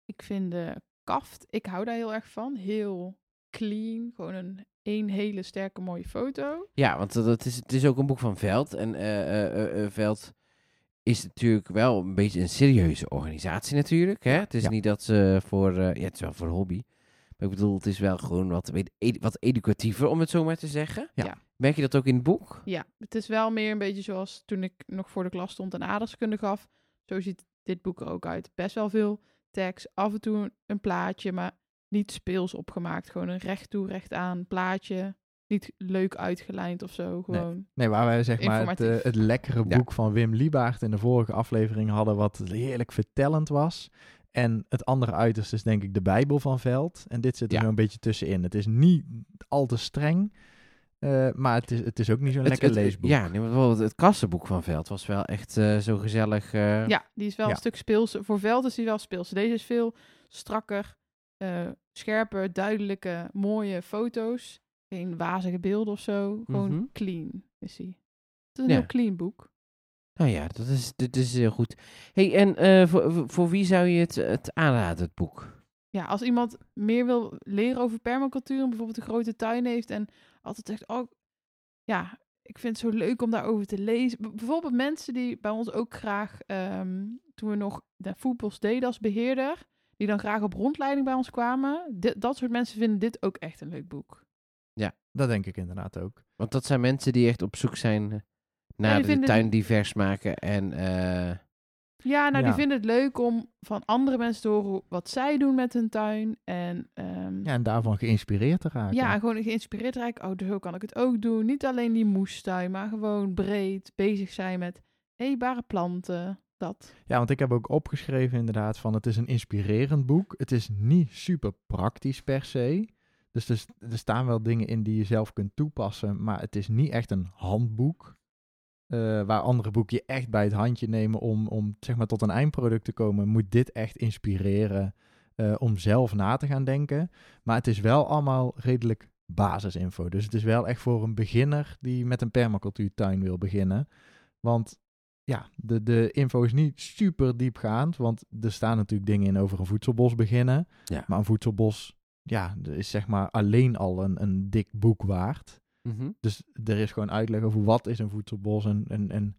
Ik vind de kaft, ik hou daar heel erg van. Heel clean, gewoon een één hele sterke mooie foto. Ja, want dat is, het is ook een boek van Veld. En eh, eh, eh, eh, Veld is natuurlijk wel een beetje een serieuze organisatie natuurlijk. Hè? Het is Ja. niet dat ze voor... eh, ja, het is wel voor hobby. Maar ik bedoel, het is wel gewoon wat, wat educatiever, om het zo maar te zeggen. Ja. Ja. Merk je dat ook in het boek? Ja, het is wel meer een beetje zoals toen ik nog voor de klas stond en aardrijkskunde gaf. Zo ziet dit boek er ook uit. Best wel veel tekst, af en toe een plaatje, maar niet speels opgemaakt. Gewoon een recht toe, recht aan plaatje. Niet leuk uitgelijnd of zo. Gewoon. Nee, waar wij zeg maar het, eh, het lekkere Ja. boek van Wim Liebaert in de vorige aflevering hadden, wat heerlijk vertellend was. En het andere uiterste is denk ik de Bijbel van Veld. En dit zit er Ja. zo een beetje tussenin. Het is niet al te streng, eh, maar het is, het is ook niet zo'n lekker het- leesboek. Ja, nee, bijvoorbeeld het kassenboek van Veld was wel echt eh, zo gezellig. eh, Ja, die is wel Ja. een stuk speels. Voor Veld is die wel speels. Deze is veel strakker, eh, scherper, duidelijke, mooie foto's. Geen wazige beelden of zo. Gewoon Mhm. clean is hij. Het is een Ja. heel clean boek. Nou ja, dat is, dit is heel goed. hey, en eh, voor, voor- wie zou je het, het aanraden, het boek? Ja, als iemand meer wil leren over permacultuur en bijvoorbeeld een grote tuin heeft en altijd zegt, oh ja, ik vind het zo leuk om daarover te lezen. B- bijvoorbeeld mensen die bij ons ook graag, ehm, toen we nog de voetbals deden als beheerder, die dan graag op rondleiding bij ons kwamen. Dat soort mensen vinden dit ook echt een leuk boek. Dat denk ik inderdaad ook. Want dat zijn mensen die echt op zoek zijn naar die de vinden tuin divers maken. En eh, Ja, nou Ja. die vinden het leuk om van andere mensen te horen wat zij doen met hun tuin. En ehm, Ja, en daarvan geïnspireerd te raken. Ja, en gewoon geïnspireerd raken. Oh, dus zo kan ik het ook doen. Niet alleen die moestuin, maar gewoon breed bezig zijn met eetbare planten. Dat. Ja, want ik heb ook opgeschreven inderdaad van het is een inspirerend boek. Het is niet super praktisch per se. Dus er, er staan wel dingen in die je zelf kunt toepassen, maar het is niet echt een handboek. Eh, waar andere boeken je echt bij het handje nemen om, om zeg maar tot een eindproduct te komen, moet dit echt inspireren eh, om zelf na te gaan denken. Maar het is wel allemaal redelijk basisinfo. Dus het is wel echt voor een beginner die met een permacultuurtuin wil beginnen. Want ja, de, de info is niet super diepgaand, want er staan natuurlijk dingen in over een voedselbos beginnen. Ja. Maar een voedselbos ja, is zeg maar alleen al een, een dik boek waard. Mhm. Dus er is gewoon uitleg over wat is een voedselbos en, en, en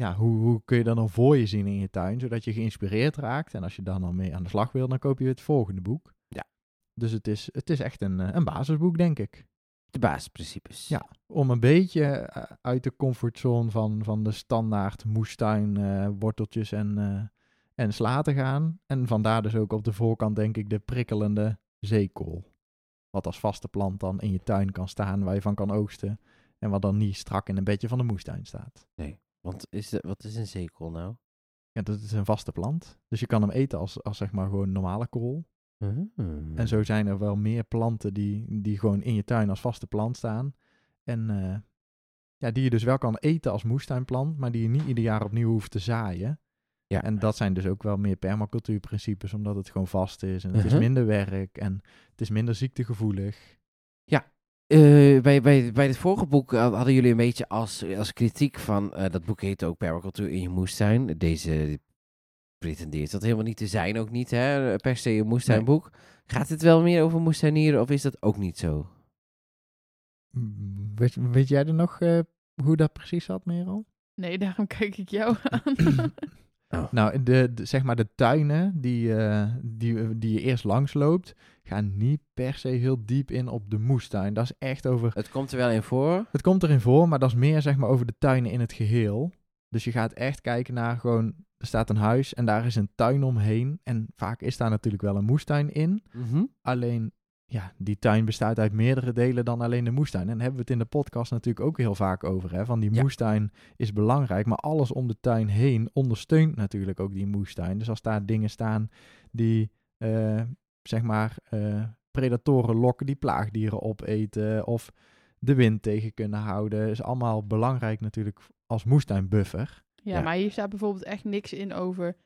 ja, hoe, hoe kun je dat dan voor je zien in je tuin, zodat je geïnspireerd raakt. En als je dan al mee aan de slag wil, dan koop je het volgende boek. Ja. Dus het is, het is echt een, eh, een basisboek, denk ik. De basisprincipes. Ja. Om een beetje eh, uit de comfortzone van, van de standaard moestuin, eh, worteltjes en, en sla te gaan. En vandaar dus ook op de voorkant, denk ik, de prikkelende zeekool. Wat als vaste plant dan in je tuin kan staan, waar je van kan oogsten. En wat dan niet strak in een bedje van de moestuin staat. Want is de, wat is een zeekool nou? Ja, dat is een vaste plant. Dus je kan hem eten als, als zeg maar gewoon normale kool. Hmm. En zo zijn er wel meer planten die, die gewoon in je tuin als vaste plant staan. En eh, ja, die je dus wel kan eten als moestuinplant, maar die je niet ieder jaar opnieuw hoeft te zaaien. Ja. En dat zijn dus ook wel meer permacultuurprincipes, omdat het gewoon vast is. En het is Mhm. minder werk en het is minder ziektegevoelig. Eh, bij, bij, bij het vorige boek hadden jullie een beetje als, als kritiek van... eh, dat boek heet ook Permacultuur in je moestuin. Deze pretendeert dat helemaal niet te zijn, ook niet hè? per se een moestuinboek. Gaat het wel meer over moestuinieren of is dat ook niet zo? Mm, Weet, weet jij er nog eh, hoe dat precies zat, Merel? Nee, daarom kijk ik jou aan. Nou, de, de- zeg maar de tuinen die, eh, die, die je eerst langs loopt, gaan niet per se heel diep in op de moestuin. Dat is echt over Het komt er wel in voor. Het komt erin voor, maar dat is meer zeg maar over de tuinen in het geheel. Dus je gaat echt kijken naar gewoon, er staat een huis en daar is een tuin omheen. En vaak is daar natuurlijk wel een moestuin in. Mhm. Alleen, ja, die tuin bestaat uit meerdere delen dan alleen de moestuin. En daar hebben we het in de podcast natuurlijk ook heel vaak over. Hè? Van die Ja. moestuin is belangrijk, maar alles om de tuin heen ondersteunt natuurlijk ook die moestuin. Dus als daar dingen staan die, eh, zeg maar, eh, predatoren lokken die plaagdieren opeten of de wind tegen kunnen houden, is allemaal belangrijk natuurlijk als moestuinbuffer. Ja, Ja. maar hier staat bijvoorbeeld echt niks in over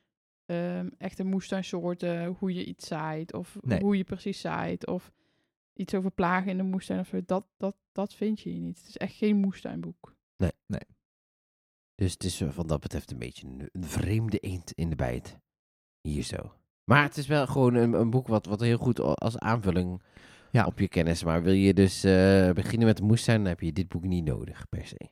ehm, echte moestuinsoorten, hoe je iets zaait, of Nee. hoe je precies zaait, of iets over plagen in de moestuin. Of zo. dat, dat, dat vind je hier niet. Het is echt geen moestuinboek. Dus het is eh, wat dat betreft een beetje een, een vreemde eend in de bijt. Hier zo. Maar het is wel gewoon een, een boek wat, wat heel goed als aanvulling Ja. op je kennis. Maar wil je dus eh, beginnen met de moestuin, dan heb je dit boek niet nodig per se.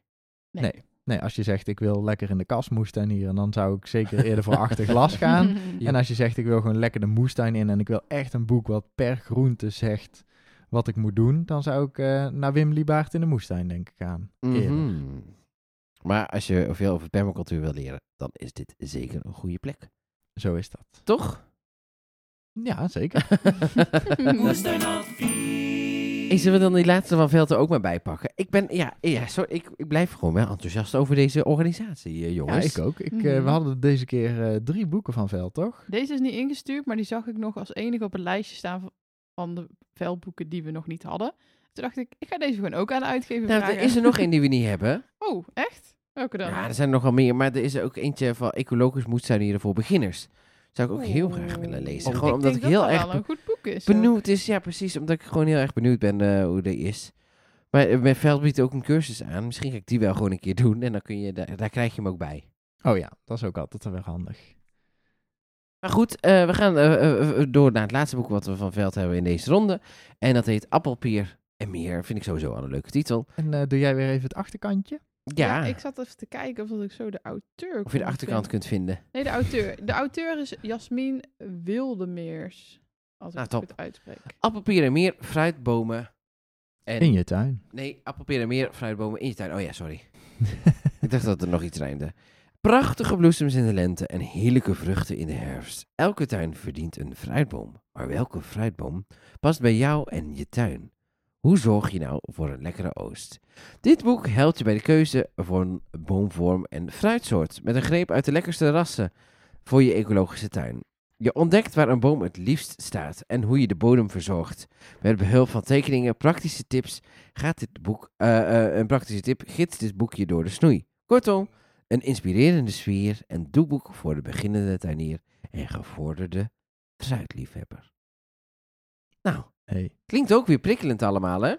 Nee. Nee. Nee, als je zegt ik wil lekker in de kas moestuinieren, dan zou ik zeker eerder voor achter glas gaan. Ja. En als je zegt ik wil gewoon lekker de moestuin in en ik wil echt een boek wat per groente zegt wat ik moet doen, dan zou ik eh, naar Wim Liebaert in de moestuin denk ik gaan. Mhm. Maar als je veel over permacultuur wil leren, dan is dit zeker een goede plek. Zo is dat. Toch? Ja, zeker. Moestuinadvies. Hey, zullen we dan die laatste van Veld er ook maar bij pakken? Ik ben, ja, ja sorry, ik, ik blijf gewoon wel enthousiast over deze organisatie, eh, Ja, jongens. ik ook. Ik, eh, Mhm. we hadden deze keer eh, drie boeken van Veld, toch? Deze is niet ingestuurd, maar die zag ik nog als enige op het lijstje staan van- van de veldboeken die we nog niet hadden. Toen dacht ik, ik ga deze gewoon ook aan de uitgever Nou, vragen. er is er nog één die we niet hebben. Oh, echt? Welke dan? Ja, er zijn er nogal meer, maar er is er ook eentje van ecologisch moestuinieren voor beginners. Zou ik ook heel graag willen lezen. Oh, Gewoon omdat denk ik heel erg een goed boek is. ook. benieuwd is. Ja, precies. Omdat ik gewoon heel erg benieuwd ben eh, hoe die is. Maar eh, mijn veld biedt ook een cursus aan. Misschien ga ik die wel gewoon een keer doen. En dan kun je, daar, daar krijg je hem ook bij. Oh ja, dat is ook altijd wel handig. Maar goed, eh, we gaan door naar het laatste boek wat we van Veld hebben in deze ronde. En dat heet Appelpeer en meer. Vind ik sowieso al een leuke titel. En eh, doe jij weer even het achterkantje? Ja, ik zat even te kijken of dat ik zo de auteur of je de achterkant vinden. kunt vinden. Nee, de auteur. De auteur is Jasmin Wildemeers. Als ik Nou, het top. goed uitspreek. Appelpeer en meer, fruitbomen. En In je tuin. Nee, appelpeer en meer, fruitbomen in je tuin. Oh ja, sorry. Ik dacht dat er nog iets rijmde. Prachtige bloesems in de lente en heerlijke vruchten in de herfst. Elke tuin verdient een fruitboom. Maar welke fruitboom past bij jou en je tuin? Hoe zorg je nou voor een lekkere oost? Dit boek helpt je bij de keuze voor een boomvorm en fruitsoort. Met een greep uit de lekkerste rassen voor je ecologische tuin. Je ontdekt waar een boom het liefst staat en hoe je de bodem verzorgt. Met behulp van tekeningen, praktische tips gaat dit boek, eh, eh, een praktische tip, gids dit boekje door de snoei. Kortom, een inspirerende sfeer en doelboek voor de beginnende tuinier en gevorderde fruitliefhebber. Nou, Hey, klinkt ook weer prikkelend allemaal, hè?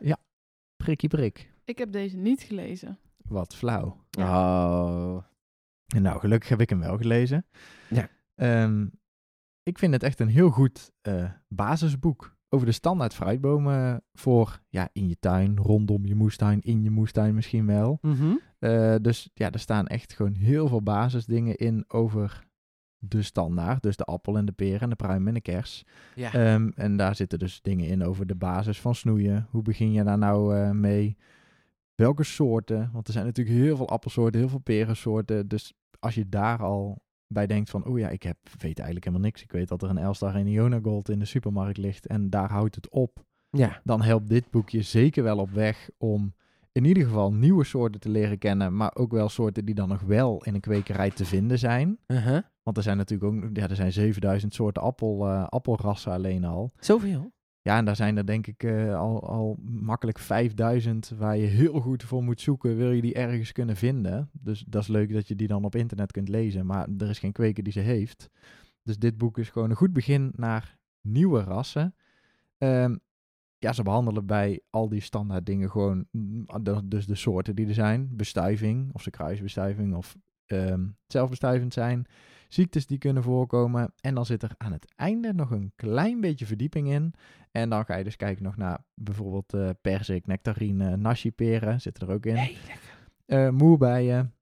prikkie prik. Ik heb deze niet gelezen. Wat flauw. Oh. En nou, gelukkig heb ik hem wel gelezen. Ja. Ehm, ik vind het echt een heel goed eh, basisboek. over de standaard fruitbomen voor ja, in je tuin, rondom je moestuin, in je moestuin misschien wel. Mhm. Eh, dus ja, er staan echt gewoon heel veel basisdingen in over de standaard. Dus de appel en de peer en de pruim en de kers. Ja. Ehm, en daar zitten dus dingen in over de basis van snoeien. Hoe begin je daar nou eh, mee? Welke soorten? Want er zijn natuurlijk heel veel appelsoorten, heel veel perensoorten. Dus als je daar al bij denkt van, oh ja, ik heb, weet eigenlijk helemaal niks. Ik weet dat er een Elstar en Iona Gold in de supermarkt ligt en daar houdt het op. ja. Dan helpt dit boekje zeker wel op weg om in ieder geval nieuwe soorten te leren kennen. Maar ook wel soorten die dan nog wel in een kwekerij te vinden zijn. Uh-huh. Want er zijn natuurlijk ook, ja, er zijn 7000 soorten appel, eh, appelrassen alleen al. Zoveel? Ja, en daar zijn er denk ik eh, al, al makkelijk 5000 waar je heel goed voor moet zoeken. Wil je die ergens kunnen vinden? Dus dat is leuk dat je die dan op internet kunt lezen. Maar er is geen kweker die ze heeft. Dus dit boek is gewoon een goed begin naar nieuwe rassen. Ehm, ja, ze behandelen bij al die standaard dingen gewoon, mm, de- dus de soorten die er zijn. Bestuiving, of ze kruisbestuiving of ehm, zelfbestuivend zijn. Ziektes die kunnen voorkomen. En dan zit er aan het einde nog een klein beetje verdieping in. En dan ga je dus kijken nog naar bijvoorbeeld eh perzik, nectarine, nashiperen. Zit er ook in. Lekker. Eh moerbijen.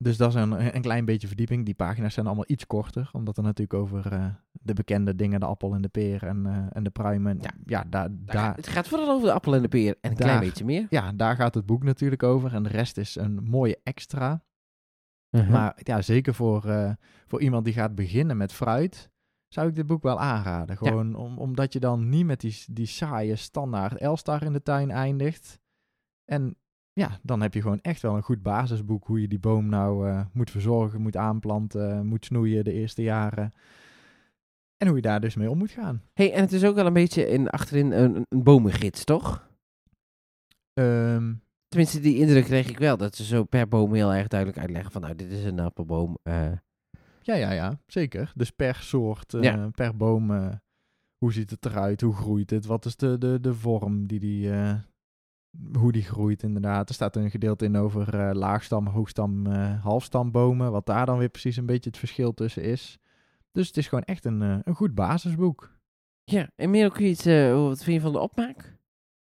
Dus dat is een, een klein beetje verdieping. Die pagina's zijn allemaal iets korter. Omdat er natuurlijk over eh, de bekende dingen, de appel en de peer en, eh, en de pruimen. Ja. Ja, daar, Daar het gaat vooral over de appel en de peer en een Daar. klein beetje meer. ja, daar gaat het boek natuurlijk over. En de rest is een mooie extra. Uh-huh. Maar ja, zeker voor, eh, voor iemand die gaat beginnen met fruit, zou ik dit boek wel aanraden. Gewoon om, omdat je dan niet met die, die saaie standaard Elstar in de tuin eindigt. En ja, dan heb je gewoon echt wel een goed basisboek hoe je die boom nou eh, moet verzorgen, moet aanplanten, moet snoeien de eerste jaren. En hoe je daar dus mee om moet gaan. hey, en het is ook wel een beetje in, achterin een, een bomengids, toch? Ehm, Tenminste, die indruk kreeg ik wel. Dat ze zo per boom heel erg duidelijk uitleggen van... Nou, dit is een appelboom. eh, Ja, ja, ja, zeker. Dus per soort, eh, Ja. per boom, hoe ziet het eruit, hoe groeit het, wat is de, de, de vorm die die, hoe die groeit inderdaad. Er staat een gedeelte in over eh, laagstam, hoogstam, eh, halfstambomen, wat daar dan weer precies een beetje het verschil tussen is. Dus het is gewoon echt een, eh, een goed basisboek. ja, en meer je iets... eh, wat vind je van de opmaak?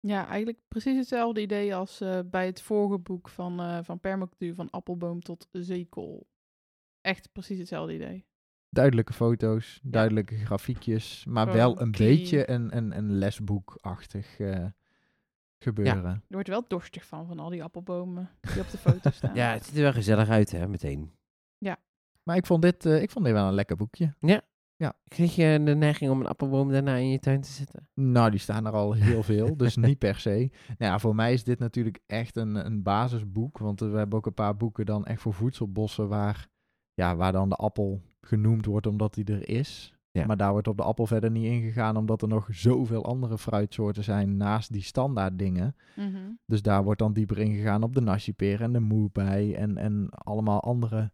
Ja, eigenlijk precies hetzelfde idee als eh, bij het vorige boek van, eh van permacultuur, van appelboom tot zeekool. Echt precies hetzelfde idee. Duidelijke foto's, duidelijke grafiekjes, maar Gewoon wel een beetje een, een, een lesboekachtig eh, gebeuren. Je wordt wel dorstig van, van al die appelbomen die op de foto staan. Ja, het ziet er wel gezellig uit, hè, meteen. Maar ik vond, dit, eh, ik vond dit wel een lekker boekje. Kreeg je de neiging om een appelboom daarna in je tuin te zetten? Nou, die staan er al heel veel, dus niet per se. Nou ja, voor mij is dit natuurlijk echt een, een basisboek, want we hebben ook een paar boeken dan echt voor voedselbossen waar, ja, waar dan de appel genoemd wordt omdat die er is. Ja. Maar daar wordt op de appel verder niet ingegaan, omdat er nog zoveel andere fruitsoorten zijn naast die standaard dingen. Mhm. Dus daar wordt dan dieper ingegaan op de nashipeer en de moerbei en, en allemaal andere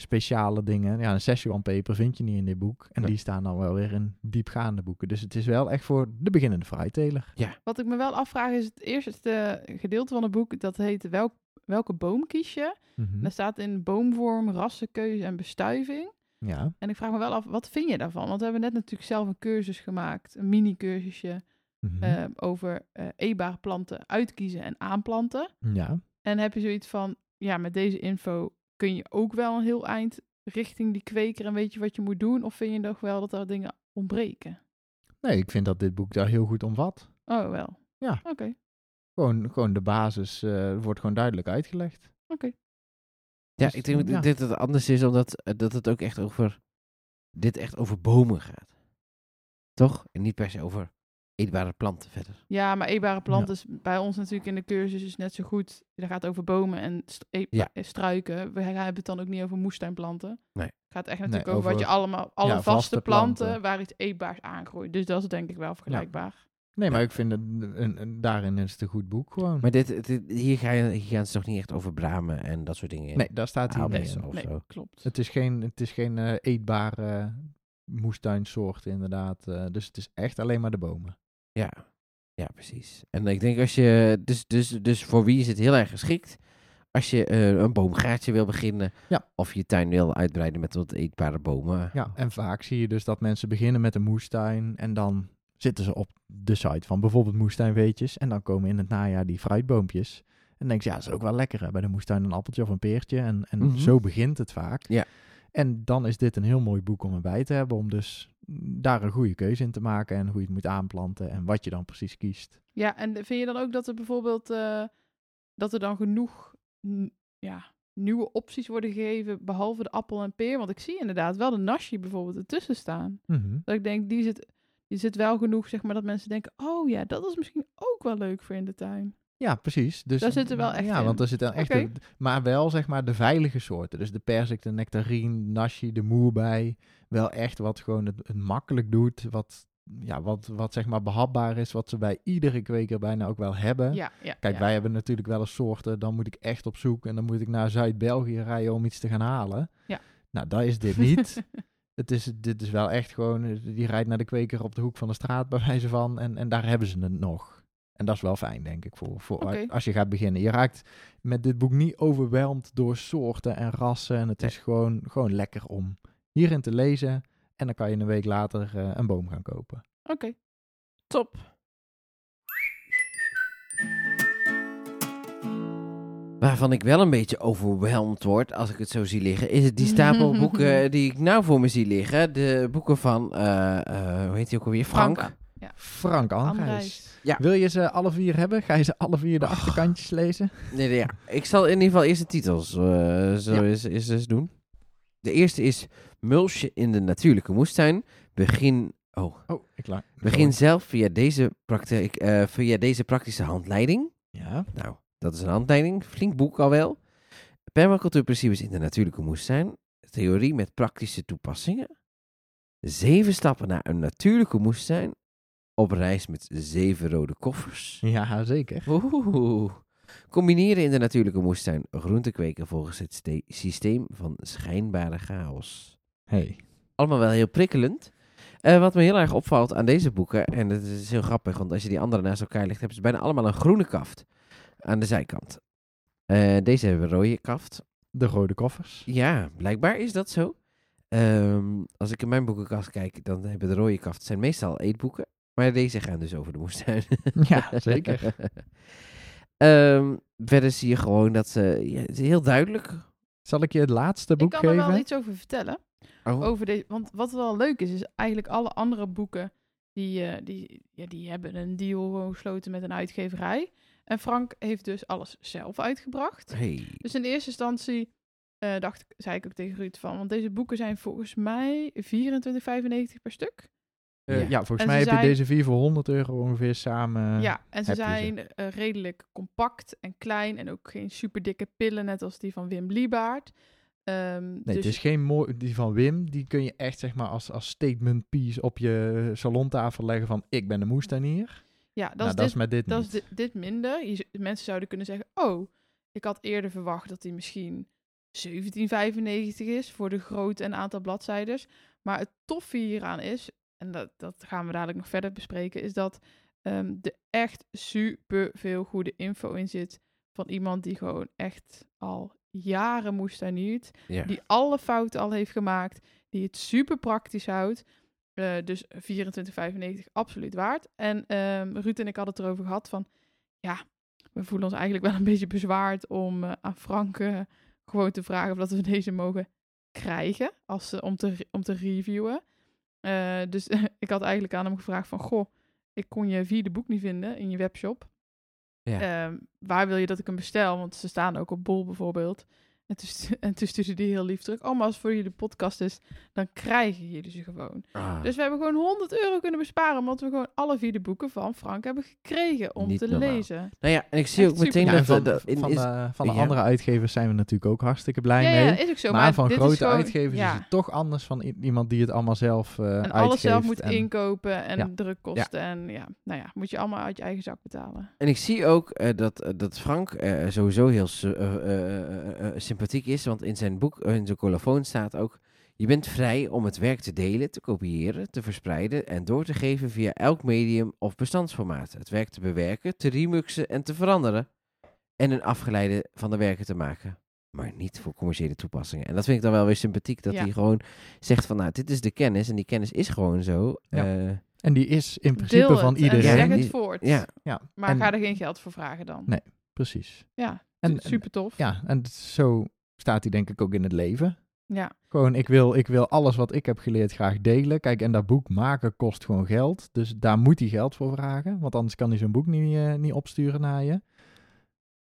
speciale dingen. Ja, een Szechuan peper vind je niet in dit boek. En die staan dan wel weer in diepgaande boeken. Dus het is wel echt voor de beginnende fruitteler. Wat ik me wel afvraag is het eerste gedeelte van het boek, dat heet welk, welke boom kies je? Mhm. Daar staat in boomvorm, rassenkeuze en bestuiving. Ja. En ik vraag me wel af, wat vind je daarvan? Want we hebben net natuurlijk zelf een cursus gemaakt, een mini-cursusje Mhm. eh, over eh eetbare planten uitkiezen en aanplanten. ja. En heb je zoiets van, ja, met deze info kun je ook wel een heel eind richting die kweker en weet je wat je moet doen? Of vind je nog wel dat er dingen ontbreken? Nee, ik vind dat dit boek daar heel goed omvat. Oh, wel. Ja. Oké, Gewoon, gewoon de basis eh, wordt gewoon duidelijk uitgelegd. oké. Ja, Dus, ik denk ja. dat dit het anders is, omdat eh, dat het ook echt over... Dit echt over bomen gaat. Toch? En niet per se over eetbare planten verder. Ja, maar eetbare planten is bij ons natuurlijk in de cursus is net zo goed. Dat gaat over bomen en st- e- Ja. eh, struiken. We hebben het dan ook niet over moestuinplanten. Nee. Het gaat echt Nee, natuurlijk over, wat je allemaal, alle ja, vaste, vaste planten, planten. waar iets eetbaars aangroeit. Dus dat is denk ik wel vergelijkbaar. Nee, maar ik vind het, een, een- daarin is het een goed boek gewoon. Maar dit, dit- hier, ga je, hier gaan ze toch niet echt over bramen en dat soort dingen in? nee, daar staat hij niet in. Nee, zo. klopt. Het is geen, het is geen eh, eetbare moestuinsoort inderdaad. eh, dus het is echt alleen maar de bomen. Ja, ja, precies. En ik denk als je, dus, dus, dus voor wie is het heel erg geschikt? Als je eh, een boomgaatje wil beginnen, Ja. of je tuin wil uitbreiden met wat eetbare bomen. Ja, en vaak zie je dus dat mensen beginnen met een moestuin en dan zitten ze op de site van bijvoorbeeld moestuinweetjes. En dan komen in het najaar die fruitboompjes. En dan denk je, ja, dat is ook wel lekker hè, bij de moestuin een appeltje of een peertje. En, en Mhm. zo begint het vaak. Ja. En dan is dit een heel mooi boek om erbij te hebben. Om dus daar een goede keuze in te maken. En hoe je het moet aanplanten. En wat je dan precies kiest. Ja, en vind je dan ook dat er bijvoorbeeld eh, dat er dan genoeg n- ja, nieuwe opties worden gegeven, behalve de appel en peer? Want ik zie inderdaad wel de nashi bijvoorbeeld ertussen staan. Mhm. Dat ik denk, die zit, die zit wel genoeg, zeg maar, dat mensen denken, oh ja, dat is misschien ook wel leuk voor in de tuin. Ja, precies. Dus, Daar zit er wel echt Ja, in. want er zit dan echt... Maar wel, zeg maar, de veilige soorten. Dus de persik, de nectarine, de nashi, de moerbei. Wel echt wat gewoon het, het makkelijk doet. Wat, ja, wat, wat zeg maar behapbaar is. Wat ze bij iedere kweker bijna ook wel hebben. Ja, ja. Kijk, ja. wij hebben natuurlijk wel eens soorten. Dan moet ik echt op zoek. En dan moet ik naar Zuid-België rijden om iets te gaan halen. Ja. Nou, dat is dit niet. Het is, dit is wel echt gewoon, eh, die rijdt naar de kweker op de hoek van de straat bij wijze van. En, en daar hebben ze het nog. En dat is wel fijn, denk ik, voor, voor als je gaat beginnen. Je raakt met dit boek niet overweldigd door soorten en rassen. En het is gewoon, gewoon lekker om hierin te lezen. En dan kan je een week later eh, een boom gaan kopen. Oké. Top. Waarvan ik wel een beetje overweldigd word, als ik het zo zie liggen, is het die stapel boeken die ik nou voor me zie liggen. De boeken van, eh, eh, hoe heet die ook alweer? Frank. Frank. Frank Anreis. Andrijs. Ja. Wil je ze alle vier hebben? Ga je ze alle vier de Och. achterkantjes lezen? Nee, nee, ja. Ik zal in ieder geval eerst de titels eh, zo Ja. eens, eens, eens doen. De eerste is Mulsje in de natuurlijke moestuin. Begin, oh, Oh, ik laat. begin zelf via deze, praktijk, eh, via deze praktische handleiding. Ja. Nou, dat is een handleiding. Flink boek al wel. Permacultuurprincipes in de natuurlijke moestuin. Theorie met praktische toepassingen. Zeven stappen naar een natuurlijke moestuin. Op reis met zeven rode koffers. Ja, zeker. Oeh. Combineren in de natuurlijke moestuin groente kweken volgens het ste- systeem van schijnbare chaos. Hey. Allemaal wel heel prikkelend. Eh, wat me heel erg opvalt aan deze boeken, en het is heel grappig, want als je die andere naast elkaar legt, hebben ze bijna allemaal een groene kaft aan de zijkant. Eh, deze hebben rode kaft. De rode koffers. Ja, blijkbaar is dat zo. Ehm, als ik in mijn boekenkast kijk, dan hebben de rode kaft zijn meestal eetboeken. Maar deze gaan dus over de moestuin. Ja, zeker. Ehm, verder zie je gewoon dat ze... Ja, het is heel duidelijk. Zal ik je het laatste boek Ik kan er geven? wel iets over vertellen. Oh, Over deze, want wat wel leuk is, is eigenlijk alle andere boeken die, eh, die, ja, die hebben een deal gesloten met een uitgeverij. En Frank heeft dus alles zelf uitgebracht. hey. Dus in eerste instantie eh, dacht ik, zei ik ook tegen Ruud van, want deze boeken zijn volgens mij 24,95 per stuk. Eh, Ja. ja. volgens En mij heb je deze vier voor 100 euro ongeveer samen. ja, en ze zijn eh, redelijk compact en klein en ook geen super dikke pillen, net als die van Wim Liebaert. Ehm, Nee, dus het is geen mooi... Die van Wim, die kun je echt zeg maar als, als statement piece op je salontafel leggen van ik ben de moestuinier. Ja, dat, nou, is dat dit, is met dit dat niet. is dit, dit minder. Je, mensen zouden kunnen zeggen, oh, ik had eerder verwacht dat die misschien 1795 is voor de grootte en aantal bladzijdes. Maar het toffe hieraan is, en dat, dat gaan we dadelijk nog verder bespreken, is dat ehm er echt super veel goede info in zit van iemand die gewoon echt al jaren moestuiniert, Ja. die alle fouten al heeft gemaakt, die het super praktisch houdt. Eh, dus 24,95 absoluut waard. En ehm Ruud en ik hadden het erover gehad van, ja, we voelen ons eigenlijk wel een beetje bezwaard om eh, aan Frank gewoon te vragen of dat we deze mogen krijgen als, om, te, om te reviewen. Eh, dus ik had eigenlijk aan hem gevraagd van, goh, ik kon je vierde boek niet vinden in je webshop. Ja. Ehm, waar wil je dat ik hem bestel? Want ze staan ook op Bol bijvoorbeeld. En toen, stu- en toen stuurde die heel lief terug. Oh, maar als het voor jullie podcast is, dan krijgen jullie ze gewoon. Ah, Dus we hebben gewoon 100 euro kunnen besparen. Omdat we gewoon alle vier de boeken van Frank hebben gekregen om Niet te normaal. lezen. nou ja, en ik zie echt ook meteen. Ja, dat... en van, dat in, van, is- de, van de ja. andere uitgevers zijn we natuurlijk ook hartstikke blij Ja, mee. ja, is ook zo. maar, Maar, van dit grote is gewoon, uitgevers ja, is het toch anders van iemand die het allemaal zelf eh En uitgeeft. alles zelf moet en- inkopen en Ja. drukkosten. En ja, nou ja, moet je allemaal uit je eigen zak betalen. En ik zie ook eh, dat, eh, dat Frank eh, sowieso heel sy- eh, eh, eh, eh, sympathiek is. Want in zijn boek, eh, in zijn colofoon staat ook... Je bent vrij om het werk te delen, te kopiëren, te verspreiden en door te geven via elk medium of bestandsformaat. Het werk te bewerken, te remixen en te veranderen. En een afgeleide van de werken te maken. Maar niet voor commerciële toepassingen. En dat vind ik dan wel weer sympathiek. Dat Ja. hij gewoon zegt van, nou, dit is de kennis. En die kennis is gewoon zo. Ja. eh, En die is in principe Deel van het iedereen. en zeg Ja, het voort. Ja, Ja, Maar en- ga er geen geld voor vragen dan. Nee. precies. Ja, En, super tof. ja, en zo staat hij denk ik ook in het leven. Ja. Gewoon, ik wil, ik wil alles wat ik heb geleerd graag delen. Kijk, en dat boek maken kost gewoon geld. Dus daar moet hij geld voor vragen. Want anders kan hij zo'n boek niet, eh, niet opsturen naar je.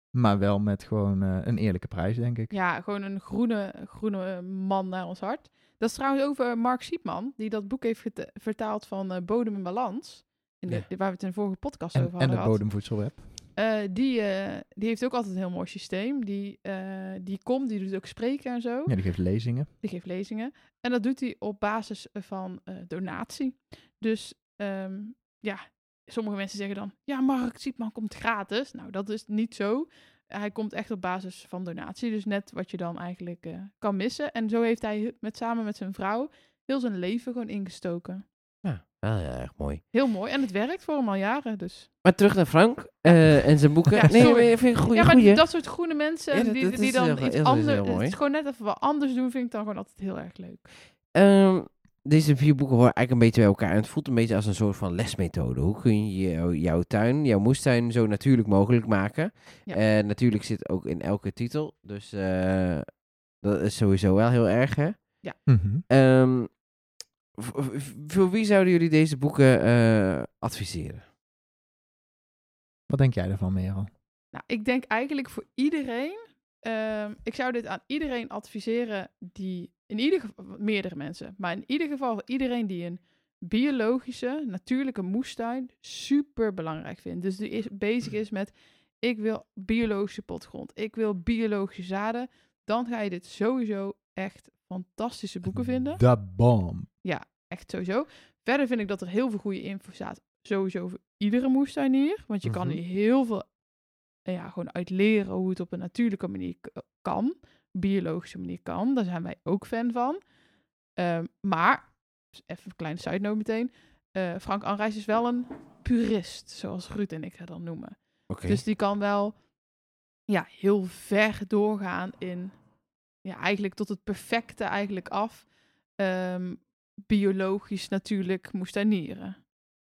Maar wel met gewoon eh, een eerlijke prijs, denk ik. Ja, gewoon een groene, groene man naar ons hart. Dat is trouwens over Mark Siepman, die dat boek heeft vertaald van eh, Bodem in Balans. In de, Ja. Waar we het in de vorige podcast En, over en hadden de gehad. bodemvoedselweb. Eh, die, eh, die heeft ook altijd een heel mooi systeem. Die, eh, die komt, die doet ook spreken en zo. Ja, die geeft lezingen. Die geeft lezingen. En dat doet hij op basis van donatie. Dus ehm, ja, sommige mensen zeggen dan... Ja, Mark Siepman komt gratis. Nou, dat is niet zo. Hij komt echt op basis van donatie. Dus net wat je dan eigenlijk kan missen. En zo heeft hij met, samen met zijn vrouw heel zijn leven gewoon ingestoken. ja wel heel erg mooi. Heel mooi. En het werkt voor hem al jaren. Dus. Maar terug naar Frank eh, en zijn boeken. Ja, nee, maar ik vind goede. ja, maar goeie. dat soort groene mensen Ja, dat- die, dat die dan heel- iets anders... gewoon net even wat anders doen, vind ik dan gewoon altijd heel erg leuk. Ehm, deze vier boeken horen eigenlijk een beetje bij elkaar. En het voelt een beetje als een soort van lesmethode. Hoe kun je jou- jouw tuin, jouw moestuin zo natuurlijk mogelijk maken? Ja. En natuurlijk zit ook in elke titel. Dus eh, dat is sowieso wel heel erg, hè? V- v- voor wie zouden jullie deze boeken eh, adviseren? Wat denk jij ervan, Merel? Nou, ik denk eigenlijk voor iedereen. ehm, ik zou dit aan iedereen adviseren die, in ieder geval, meerdere mensen, maar in ieder geval iedereen die een biologische, natuurlijke moestuin super belangrijk vindt. Dus die is, bezig is met, ik wil biologische potgrond, ik wil biologische zaden. Dan ga je dit sowieso echt fantastische boeken vinden. Da bomb. Echt sowieso. Verder vind ik dat er heel veel goede info staat. Sowieso voor iedere moestuinier. Want je kan Mhm. hier heel veel eh, ja, gewoon uit leren hoe het op een natuurlijke manier k- kan. Biologische manier kan. Daar zijn wij ook fan van. Ehm, maar, dus even een kleine side note meteen. eh, Frank Anrijs is wel een purist, zoals Ruud en ik het dan noemen. Oké. Dus die kan wel ja, heel ver doorgaan in ja, eigenlijk tot het perfecte eigenlijk af. Ehm, biologisch natuurlijk moestuinieren.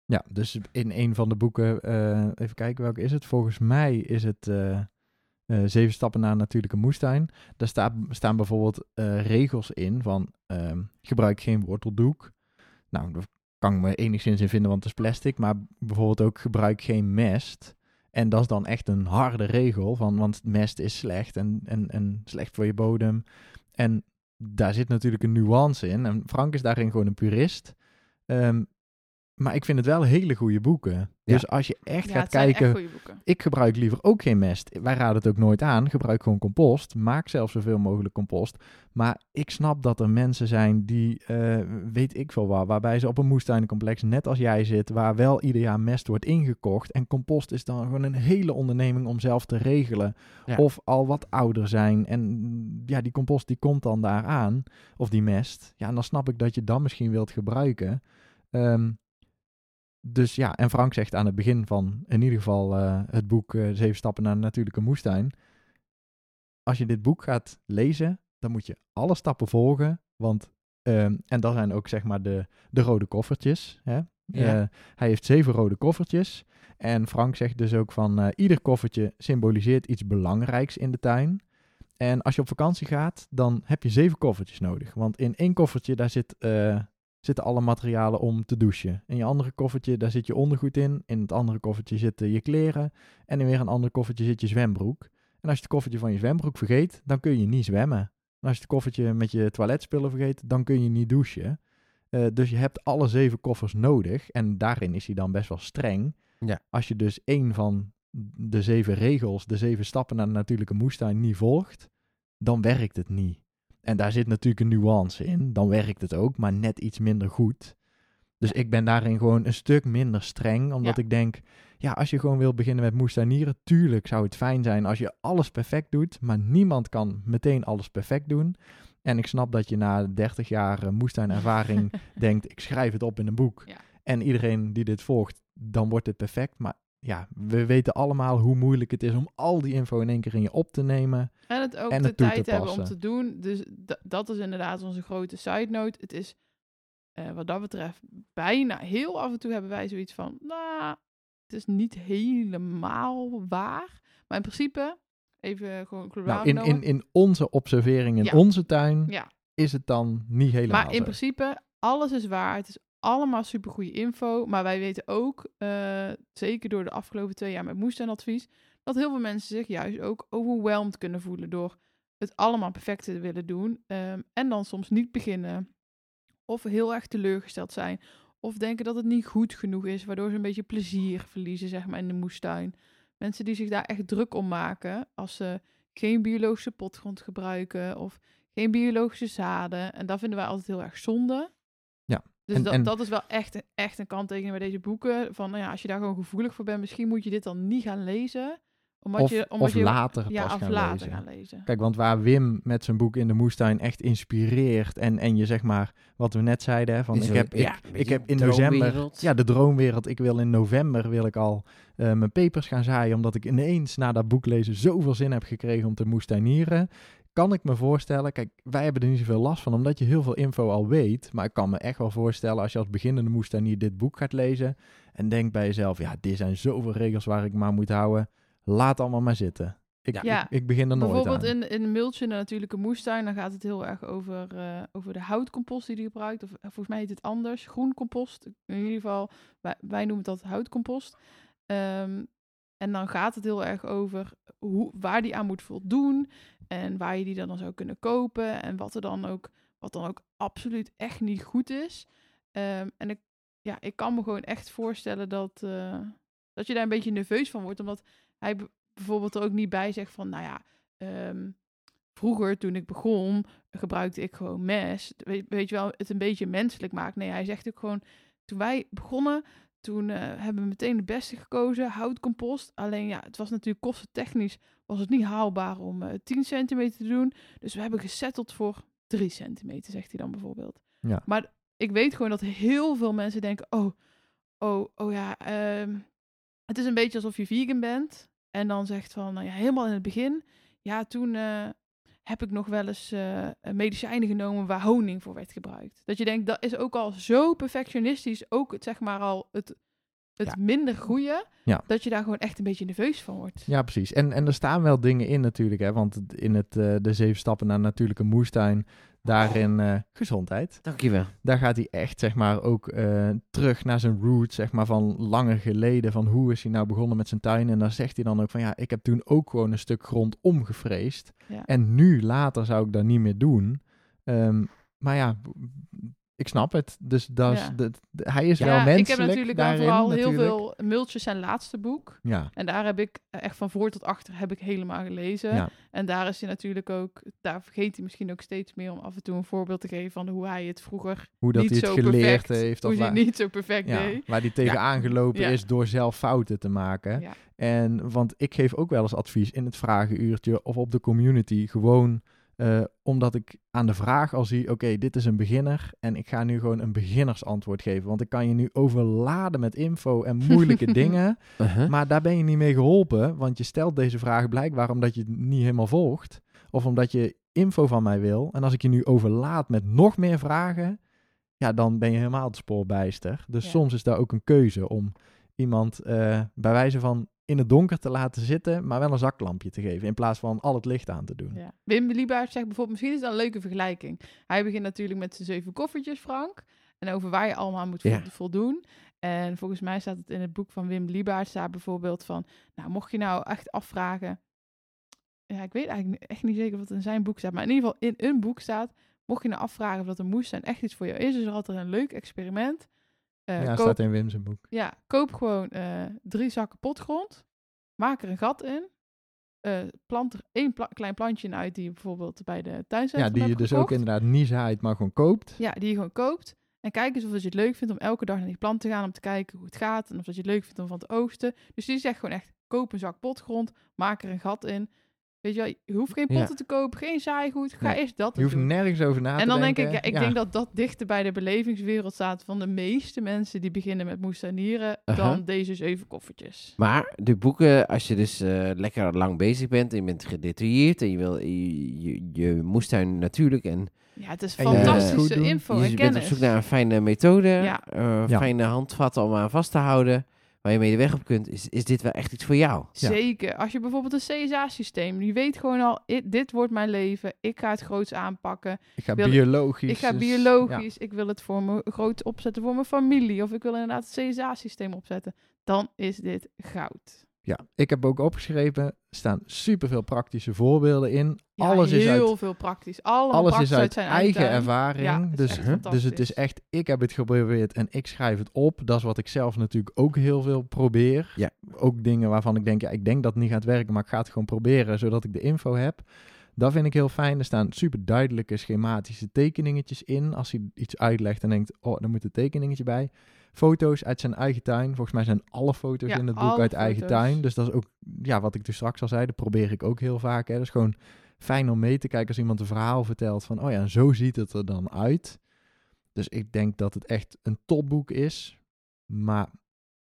Ja, dus in een van de boeken, eh, even kijken welke is het. Volgens mij is het eh, eh, Zeven stappen naar een natuurlijke moestuin. Daar staan bijvoorbeeld regels in van ehm, gebruik geen worteldoek. Nou, daar kan ik me enigszins in vinden, want het is plastic. Maar bijvoorbeeld ook gebruik geen mest. En dat is dan echt een harde regel, van, want mest is slecht en, en, en slecht voor je bodem. En daar zit natuurlijk een nuance in. En Frank is daarin gewoon een purist. Ehm, maar ik vind het wel hele goede boeken. Dus als je echt ja, gaat het zijn kijken, echt goede boeken. ik gebruik liever ook geen mest. Wij raden het ook nooit aan. Gebruik gewoon compost. Maak zelf zoveel mogelijk compost. Maar ik snap dat er mensen zijn die, eh, weet ik veel waar, waarbij ze op een moestuinencomplex, net als jij zit, waar wel ieder jaar mest wordt ingekocht. En compost is dan gewoon een hele onderneming om zelf te regelen. Ja. Of al wat ouder zijn. En ja, die compost die komt dan daar aan. Of die mest. Ja, en dan snap ik dat je dat misschien wilt gebruiken. Ehm, dus ja, en Frank zegt aan het begin van in ieder geval eh, het boek eh, Zeven Stappen naar een Natuurlijke Moestuin. Als je dit boek gaat lezen, dan moet je alle stappen volgen. Want, ehm, en dat zijn ook zeg maar de, de rode koffertjes. Hè? Ja. Eh, hij heeft zeven rode koffertjes. En Frank zegt dus ook van ieder koffertje symboliseert iets belangrijks in de tuin. En als je op vakantie gaat, dan heb je zeven koffertjes nodig. Want in één koffertje, daar zit, zitten alle materialen om te douchen. In je andere koffertje, daar zit je ondergoed in. In het andere koffertje zitten je kleren. En in weer een ander koffertje zit je zwembroek. En als je het koffertje van je zwembroek vergeet, dan kun je niet zwemmen. En als je het koffertje met je toiletspullen vergeet, dan kun je niet douchen. Eh, dus je hebt alle zeven koffers nodig. En daarin is hij dan best wel streng. Ja. Als je dus één van de zeven regels, de zeven stappen naar de natuurlijke moestuin niet volgt, dan werkt het niet. En daar zit natuurlijk een nuance in. Dan werkt het ook, maar net iets minder goed. Dus ik ben daarin gewoon een stuk minder streng. Omdat Ja. ik denk, ja, als je gewoon wil beginnen met moestuinieren, tuurlijk zou het fijn zijn als je alles perfect doet. Maar niemand kan meteen alles perfect doen. En ik snap dat je na 30 jaar eh, moestuinervaring denkt, ik schrijf het op in een boek. Ja. En iedereen die dit volgt, dan wordt het perfect. Maar ja, we weten allemaal hoe moeilijk het is om al die info in één keer in je op te nemen. En het ook En de het toe te tijd hebben om te doen. Dus dat is inderdaad onze grote side note. Het is eh, wat dat betreft bijna heel af en toe hebben wij zoiets van, nou, het is niet helemaal waar. Maar in principe, even gewoon globaal Nou, in, in, in onze observering in Ja. onze tuin ja. is het dan niet helemaal Maar in zo. principe, alles is waar. Het is allemaal supergoeie info. Maar wij weten ook, eh, zeker door de afgelopen twee jaar met moestuinadvies, dat heel veel mensen zich juist ook overweldigd kunnen voelen door het allemaal perfect te willen doen. Ehm, en dan soms niet beginnen. Of heel erg teleurgesteld zijn. Of denken dat het niet goed genoeg is, waardoor ze een beetje plezier verliezen, zeg maar, in de moestuin. Mensen die zich daar echt druk om maken als ze geen biologische potgrond gebruiken of geen biologische zaden. En dat vinden wij altijd heel erg zonde. Dus en- dat, en- dat is wel echt, een- echt een kanttekening bij deze boeken. Van, nou ja, als je daar gewoon gevoelig voor bent, misschien moet je dit dan niet gaan lezen. Omdat of je, omdat of je, later ja, pas of gaan later lezen. gaan lezen. Kijk, want waar Wim met zijn boek in de moestuin echt inspireert en, en je zeg maar, wat we net zeiden, hè, van ik heb, ja, ik, heb in november, ja, de droomwereld, ik wil in november wil ik al eh, mijn pepers gaan zaaien, omdat ik ineens na dat boek lezen zoveel zin heb gekregen om te moestuinieren. Kan ik me voorstellen, kijk, wij hebben er niet zoveel last van, omdat je heel veel info al weet, maar ik kan me echt wel voorstellen als je als beginnende moestuinier dit boek gaat lezen en denkt bij jezelf, ja, dit zijn zoveel regels waar ik maar moet houden, laat allemaal maar zitten. Ik, Ja. ik, ik begin er nooit Bijvoorbeeld aan. in, in in een natuurlijke moestuin, dan gaat het heel erg over, eh, over de houtcompost die hij gebruikt. Of volgens mij heet het anders, groencompost. In ieder geval, wij, wij noemen dat houtcompost. Ehm, en dan gaat het heel erg over hoe, waar die aan moet voldoen. En waar je die dan, dan zou kunnen kopen. En wat er dan ook, wat dan ook absoluut echt niet goed is. Ehm, en ik, ja, ik kan me gewoon echt voorstellen dat, eh, dat je daar een beetje nerveus van wordt. Omdat hij bijvoorbeeld er ook niet bij zegt van, nou ja, ehm, vroeger toen ik begon, gebruikte ik gewoon mes. Weet, weet je wel, het een beetje menselijk maakt. Nee, hij zegt ook gewoon, toen wij begonnen, toen eh, hebben we meteen de beste gekozen, houtcompost. Alleen ja, het was natuurlijk kostentechnisch, was het niet haalbaar om eh 10 centimeter te doen. Dus we hebben gesetteld voor 3 centimeter, zegt hij dan bijvoorbeeld. Ja. Maar ik weet gewoon dat heel veel mensen denken, oh, oh, oh ja, ehm, het is een beetje alsof je vegan bent. En dan zegt van, nou ja, helemaal in het begin, ja, toen eh, heb ik nog wel eens eh, medicijnen genomen waar honing voor werd gebruikt. Dat je denkt, dat is ook al zo perfectionistisch, ook het, zeg maar al het, het Ja. minder goede, Ja. dat je daar gewoon echt een beetje nerveus van wordt. Ja, precies. En, en er staan wel dingen in natuurlijk, hè. Want in het, eh, de zeven stappen naar natuurlijke moestuin, daarin eh, gezondheid. Dankjewel. Daar gaat hij echt, zeg maar, ook eh, terug naar zijn roots, zeg maar, van langer geleden. Van hoe is hij nou begonnen met zijn tuin? En dan zegt hij dan ook van, ja, ik heb toen ook gewoon een stuk grond omgevreesd. Ja. En nu, later, zou ik dat niet meer doen. Ehm, maar ja, ik snap het. Dus dat is, Ja. dat- hij is Ja, wel menselijk ik heb natuurlijk wel daarin, vooral heel veel multjes zijn laatste boek. Ja, En daar heb ik eh, echt van voor tot achter heb ik helemaal gelezen. Ja. En daar is hij natuurlijk ook, daar vergeet hij misschien ook steeds meer om af en toe een voorbeeld te geven van hoe hij het vroeger hoe dat niet hij het zo geleerd perfect, heeft. hoe Of waar, het niet zo perfect deed. waar hij tegenaan gelopen Ja. is door zelf fouten te maken. En want ik geef ook wel eens advies in het vragenuurtje of op de community. Gewoon eh, omdat ik aan de vraag al zie: oké, dit is een beginner. En ik ga nu gewoon een beginnersantwoord geven. Want ik kan je nu overladen met info en moeilijke dingen. Uh-huh. Maar daar ben je niet mee geholpen. Want je stelt deze vraag blijkbaar omdat je het niet helemaal volgt. Of omdat je info van mij wil. En als ik je nu overlaad met nog meer vragen. Ja, dan ben je helemaal het spoor bijster. Dus Ja. soms is daar ook een keuze om iemand eh, bij wijze van in het donker te laten zitten, maar wel een zaklampje te geven. In plaats van al het licht aan te doen. Ja. Wim Liebaert zegt bijvoorbeeld, misschien is dat een leuke vergelijking. Hij begint natuurlijk met zijn zeven koffertjes, Frank. En over waar je allemaal aan moet Ja. voldoen. En volgens mij staat het in het boek van Wim Liebaert, staat bijvoorbeeld van, nou, mocht je nou echt afvragen, ja, ik weet eigenlijk echt niet zeker wat in zijn boek staat, maar in ieder geval in een boek staat, mocht je nou afvragen of dat een moestuin echt iets voor jou is, is er altijd een leuk experiment. Eh, ja, koop, staat in Wim zijn boek. ja, koop gewoon eh, drie zakken potgrond, maak er een gat in, eh, plant er één pla- klein plantje in uit die je bijvoorbeeld bij de tuincentrum Ja, die je dus ook inderdaad niet zaait, maar gewoon koopt. Ja, die je gewoon koopt. En kijk eens of je het leuk vindt om elke dag naar die plant te gaan om te kijken hoe het gaat. En of dat je het leuk vindt om van te oogsten. Dus die zegt gewoon echt, koop een zak potgrond, maak er een gat in. Weet je wel, je hoeft geen Ja. potten te kopen, geen zaaigoed. Ga Nee, eerst dat Je hoeft doen. nergens over na te En dan denk denken. ik, ja, ik denk dat dat dichter bij de belevingswereld staat van de meeste mensen die beginnen met moestanieren Aha. dan deze zeven koffertjes. Maar de boeken, als je dus eh, lekker lang bezig bent en je bent gedetailleerd en je wil je, je, je moestuin natuurlijk en Ja, het is je het fantastische info je en bent kennis. op zoek naar een fijne methode, Ja. eh, Ja. fijne handvatten om aan vast te houden, waar je mee de weg op kunt, is, is dit wel echt iets voor jou? Ja. Zeker. Als je bijvoorbeeld een CSA-systeem, je weet gewoon al, dit wordt mijn leven, ik ga het groots aanpakken. Ik ga wil- biologisch. Ik ga dus- biologisch, ik wil het voor me groot opzetten voor mijn familie, of ik wil inderdaad het CSA-systeem opzetten. Dan is dit goud. Ja, ik heb ook opgeschreven, er staan superveel praktische voorbeelden in. Ja, alles is heel uit, veel praktisch. Allemaal alles praktisch is uit zijn eigen tuin. ervaring. Ja, het dus, dus het is echt, ik heb het geprobeerd en ik schrijf het op. Dat is wat ik zelf natuurlijk ook heel veel probeer. Ja. Ook dingen waarvan ik denk, ja, ik denk dat het niet gaat werken, maar ik ga het gewoon proberen, zodat ik de info heb. Dat vind ik heel fijn. Er staan super duidelijke schematische tekeningetjes in. Als hij iets uitlegt en denkt, oh, daar moet een tekeningetje bij. Foto's uit zijn eigen tuin. Volgens mij zijn alle foto's Ja, in het boek uit eigen tuin. Dus dat is ook, ja, wat ik dus straks al zei, dat probeer ik ook heel vaak. Hè. Dat is gewoon fijn om mee te kijken als iemand een verhaal vertelt van, oh ja, en zo ziet het er dan uit. Dus ik denk dat het echt een topboek is. Maar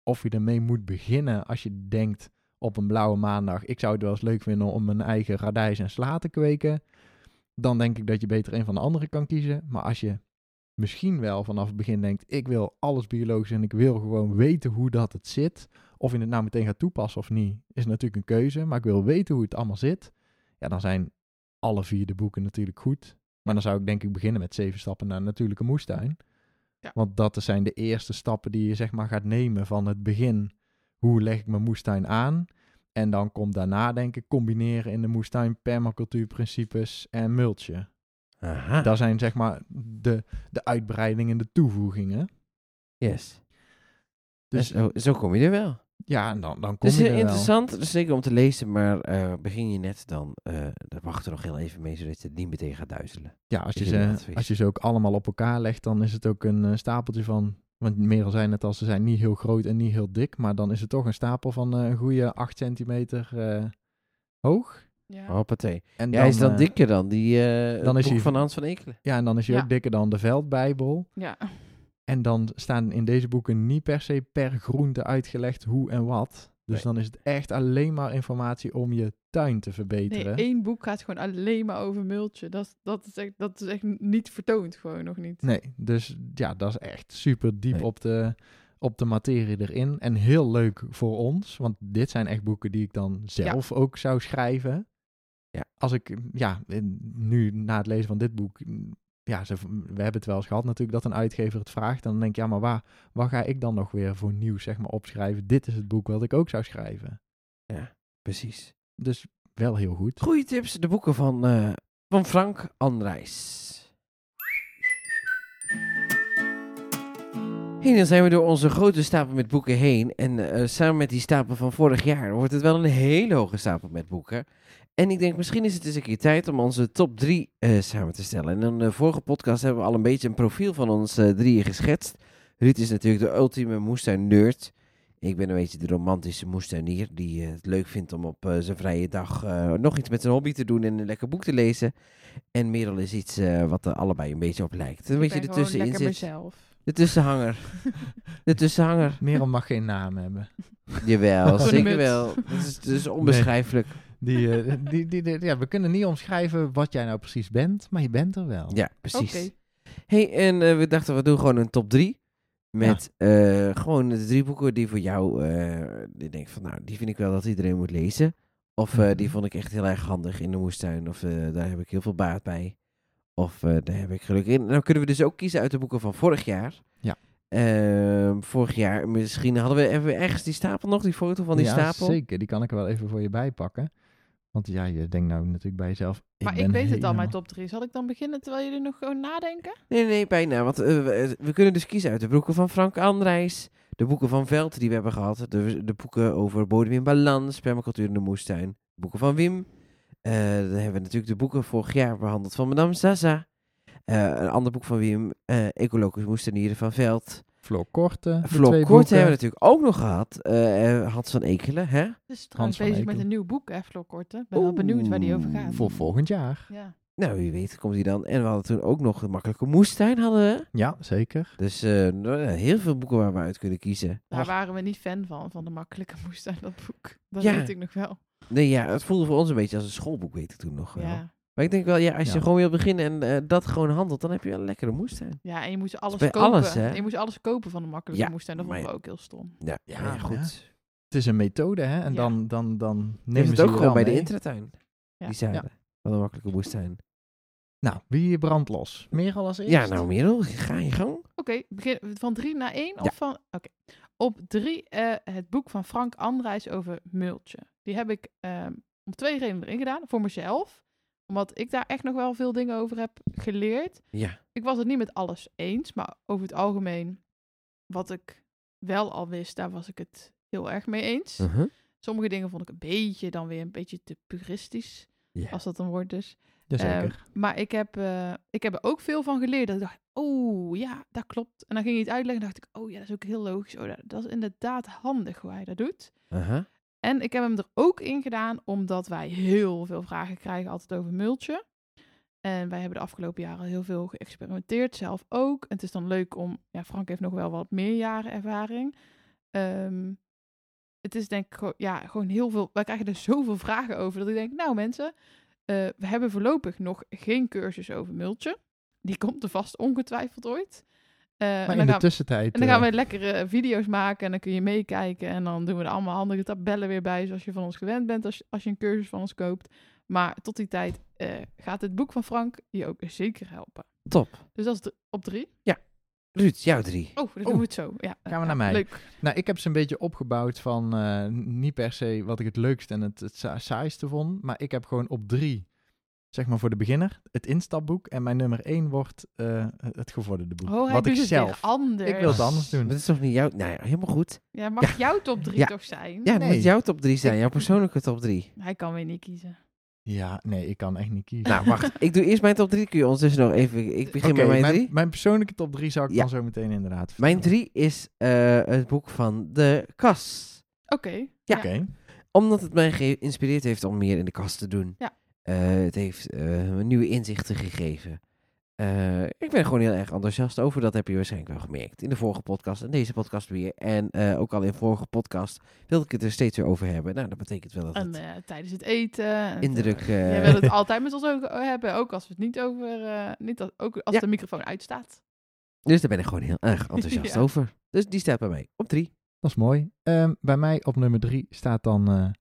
of je ermee moet beginnen als je denkt op een blauwe maandag, ik zou het wel eens leuk vinden om mijn eigen radijs en sla te kweken, dan denk ik dat je beter een van de andere kan kiezen. Maar als je misschien wel vanaf het begin denkt, ik wil alles biologisch en ik wil gewoon weten hoe dat het zit, of je het nou meteen gaat toepassen of niet, is natuurlijk een keuze. Maar ik wil weten hoe het allemaal zit. Ja, dan zijn alle vier de boeken natuurlijk goed. Maar dan zou ik denk ik beginnen met zeven stappen naar een natuurlijke moestuin. Ja. Want dat zijn de eerste stappen die je zeg maar gaat nemen van het begin. Hoe leg ik mijn moestuin aan? En dan komt daarna denk ik combineren in de moestuin permacultuurprincipes en multje. Aha, Dat zijn zeg maar de, de uitbreidingen en de toevoegingen. yes. Dus Dus zo, zo kom je er wel. ja, en dan, dan kom is je heel er wel. interessant, het is zeker om te lezen, maar eh, begin je net, dan, eh dan wacht er nog heel even mee, zodat je het niet meteen gaat duizelen. Ja, als je, ze, als je ze ook allemaal op elkaar legt, dan is het ook een eh, stapeltje van... Want Merel zei net al, ze zijn niet heel groot en niet heel dik. Maar dan is het toch een stapel van eh, een goede 8 centimeter eh, hoog. Ja. Hoppatee. En Ja, hij is dan eh, dikker dan die eh dan is boek hij- van Hans van Ekelen. Ja, en dan is hij Ja. ook dikker dan de Veldbijbel. ja. En dan staan in deze boeken niet per se per groente uitgelegd hoe en wat. Dus Nee. dan is het echt alleen maar informatie om je tuin te Nee, verbeteren. één boek gaat gewoon alleen maar over multje. Dat, dat, is echt, dat is echt niet vertoond, gewoon nog niet. Nee, dus ja, dat is echt super diep Nee. op, de, op de materie erin. En heel leuk voor ons, want dit zijn echt boeken die ik dan zelf ook zou schrijven. Ja. Als ik, ja, in- nu na het lezen van dit boek, mm, ja, ze, we hebben het wel eens gehad natuurlijk dat een uitgever het vraagt. En dan denk ik, ja, maar waar, waar ga ik dan nog weer voor nieuws, zeg maar, opschrijven? Dit is het boek wat ik ook zou schrijven. Ja, precies. Dus wel heel goed. Goeie tips, de boeken van, eh, van Frank Andrijs. Hey, dan zijn we door onze grote stapel met boeken heen. En eh, samen met die stapel van vorig jaar wordt het wel een hele hoge stapel met boeken. En ik denk, misschien is het eens een keer tijd om onze top 3 samen te stellen. En in de vorige podcast hebben we al een beetje een profiel van ons eh, drieën geschetst. Ruud is natuurlijk de ultieme moestuin-nerd. Ik ben een beetje de romantische moestuinier die eh, het leuk vindt om op eh, zijn vrije dag eh, nog iets met zijn hobby te doen en een lekker boek te lezen. En Merel is iets eh, wat er allebei een beetje op lijkt. Een Ik beetje ben gewoon ertussenin lekker zit. mezelf. De tussenhanger. de tussenhanger. Merel mag geen naam hebben. Jawel, zeker wel. Het is, het is onbeschrijfelijk. Die, eh, die, die, die- ja, we kunnen niet omschrijven wat jij nou precies bent, maar je bent er wel. Ja, precies. Oké. hey, en eh, we dachten we doen gewoon een top 3. Met eh, gewoon de drie boeken die voor jou, eh die denk van nou, die vind ik wel dat iedereen moet lezen. Of eh, Mhm. die vond ik echt heel erg handig in de moestuin. Of eh, daar heb ik heel veel baat bij. Of eh, daar heb ik geluk in. En dan kunnen we dus ook kiezen uit de boeken van vorig jaar. Ja. Ehm, vorig jaar, misschien hadden we, we ergens die stapel nog, die foto van die ja, stapel. zeker. Die kan ik er wel even voor je bijpakken. Want ja, je denkt nou natuurlijk bij jezelf... Maar ik, weet het al, mijn top 3. Zal ik dan beginnen terwijl jullie nog gewoon nadenken? Nee, nee, bijna. Want eh, we, we kunnen dus kiezen uit de boeken van Frank Andrijs, de boeken van Veld die we hebben gehad, de, de boeken over bodem in balans, permacultuur in de moestuin, de boeken van Wim. Eh, dan hebben we natuurlijk de boeken vorig jaar behandeld van Madame Zaza. Eh, een ander boek van Wim, eh Ecologisch moestuinieren van Veld. Floor Korte. de Floor twee Kort boeken. hebben we natuurlijk ook nog gehad. Eh, Hans van Ekelen, hè? Dus trouwens bezig met een nieuw boek, hè, Floor Korte. Ben wel benieuwd waar die over gaat. Voor volgend jaar. Ja. Nou, wie weet komt hij dan. En we hadden toen ook nog de Makkelijke Moestuin, hadden we. Ja, zeker. Dus eh, nou ja, heel veel boeken waar we uit kunnen kiezen. Daar waren we niet fan van, van de makkelijke moestuin, dat boek. Dat Ja. weet ik nog wel. Nee, ja, het voelde voor ons een beetje als een schoolboek, weet ik toen nog wel. Ja. Maar ik denk wel, ja, als je Ja. gewoon wil beginnen en eh, dat gewoon handelt, dan heb je wel een lekkere moestuin. ja, en je moest alles kopen. alles, hè? En je moest alles kopen van de makkelijke Ja, moestuin. Dat vonden we ook heel stom. Ja, Ja, goed. ja. Het is een methode, hè? En Ja. dan, dan, dan Neem nemen het ze ook gewoon bij de intratuin. Ja. Die zeiden. Van de Makkelijke Moestuin. Nou, wie brandt los? Meer al als eerst? Ja, nou Merel, ga je gang. Oké, begin van drie naar één? Ja. Of van... Oké. Op drie eh, het boek van Frank Andrijs over multje. Die heb ik ehm, om twee redenen erin gedaan. Voor mezelf. Omdat ik daar echt nog wel veel dingen over heb geleerd. Ja. Ik was het niet met alles eens. Maar over het algemeen, wat ik wel al wist, daar was ik het heel erg mee eens. Uh-huh. Sommige dingen vond ik een beetje dan weer een beetje te puristisch. Ja. Als dat een woord is. Jazeker. Eh, maar ik heb, eh, ik heb er ook veel van geleerd. Dat ik dacht, oh ja, dat klopt. En dan ging hij het uitleggen en dacht ik, oh ja, dat is ook heel logisch. Oh, dat, dat is inderdaad handig hoe hij dat doet. Uh-huh. En ik heb hem er ook in gedaan omdat wij heel veel vragen krijgen altijd over multje. En wij hebben de afgelopen jaren heel veel geëxperimenteerd, zelf ook. En het is dan leuk om, ja, Frank heeft nog wel wat meer jaren ervaring. Ehm, het is denk ik ja, gewoon heel veel, wij krijgen er zoveel vragen over dat ik denk, nou mensen, eh, we hebben voorlopig nog geen cursus over multje. Die komt er vast ongetwijfeld ooit. Eh, maar in de gaan- tussentijd... en dan gaan eh, we lekkere video's maken en dan kun je meekijken. En dan doen we er allemaal handige tabellen weer bij, zoals je van ons gewend bent als, je- als je een cursus van ons koopt. Maar tot die tijd eh, gaat het boek van Frank je ook zeker helpen. Top. Dus dat is op drie. Ruud, jou drie. Oh, dan Oh. doen we het zo. Ja, we ja, naar mij. Leuk. Nou, ik heb ze een beetje opgebouwd van niet per se wat ik het leukste en het, het sa- saaiste vond. Maar ik heb gewoon op drie, zeg maar voor de beginner, het instapboek. En mijn nummer één wordt eh, het gevorderde boek. Oh, hij wat ik het zelf. anders. Ik wil het anders doen. Dat is toch niet jouw... Nou ja, helemaal goed. Ja, mag jouw top drie Ja. toch zijn? Ja, Nee. moet jouw top drie zijn. Jouw persoonlijke top drie. Hij kan weer niet kiezen. Ja, nee, ik kan echt niet kiezen. Nou, wacht. ik doe eerst mijn top drie. Kun je ondertussen nog even... Ik begin met mijn mijn, drie. mijn persoonlijke top drie zou ik Ja. dan zo meteen inderdaad Mijn vertellen. drie is eh, het boek van De Kas. Oké. Ja. Oké. Omdat het mij geïnspireerd heeft om meer in de kast te doen. Ja. Eh, het heeft eh, me nieuwe inzichten gegeven. Eh, ik ben gewoon heel erg enthousiast over. Dat heb je waarschijnlijk wel gemerkt. In de vorige podcast en deze podcast weer. En eh, ook al in de vorige podcast wilde ik het er steeds weer over hebben. Nou, dat betekent wel dat En het eh, tijdens het eten. en, indruk... Jij wil het altijd met ons ook hebben, ook als we het niet over, eh, niet als, ook als Ja. de microfoon uitstaat. dus daar ben ik gewoon heel erg enthousiast Ja. over. Dus die staat bij mij op drie. Dat is mooi. Ehm, bij mij op nummer drie staat dan...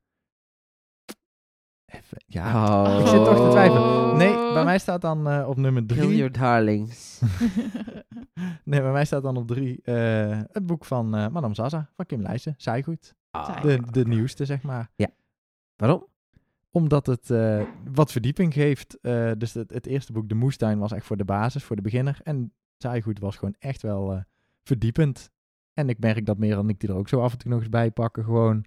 even, ja, Oh. ik zit toch te twijfelen. Oh. Nee, bij mij staat dan eh, op nummer Kill drie... your darlings. Nee, bij mij staat dan op drie eh, het boek van eh, Madame Zaza, van Kim Leijsen. Zij goed. Ah. De, de nieuwste, zeg maar. Waarom? Omdat het eh, wat verdieping geeft. Eh, dus het, het eerste boek, De Moestuin, was echt voor de basis, voor de beginner. En Zaaigoed was gewoon echt wel eh, verdiepend. En ik merk dat meer dan ik die er ook zo af en toe nog eens bij pakken. Gewoon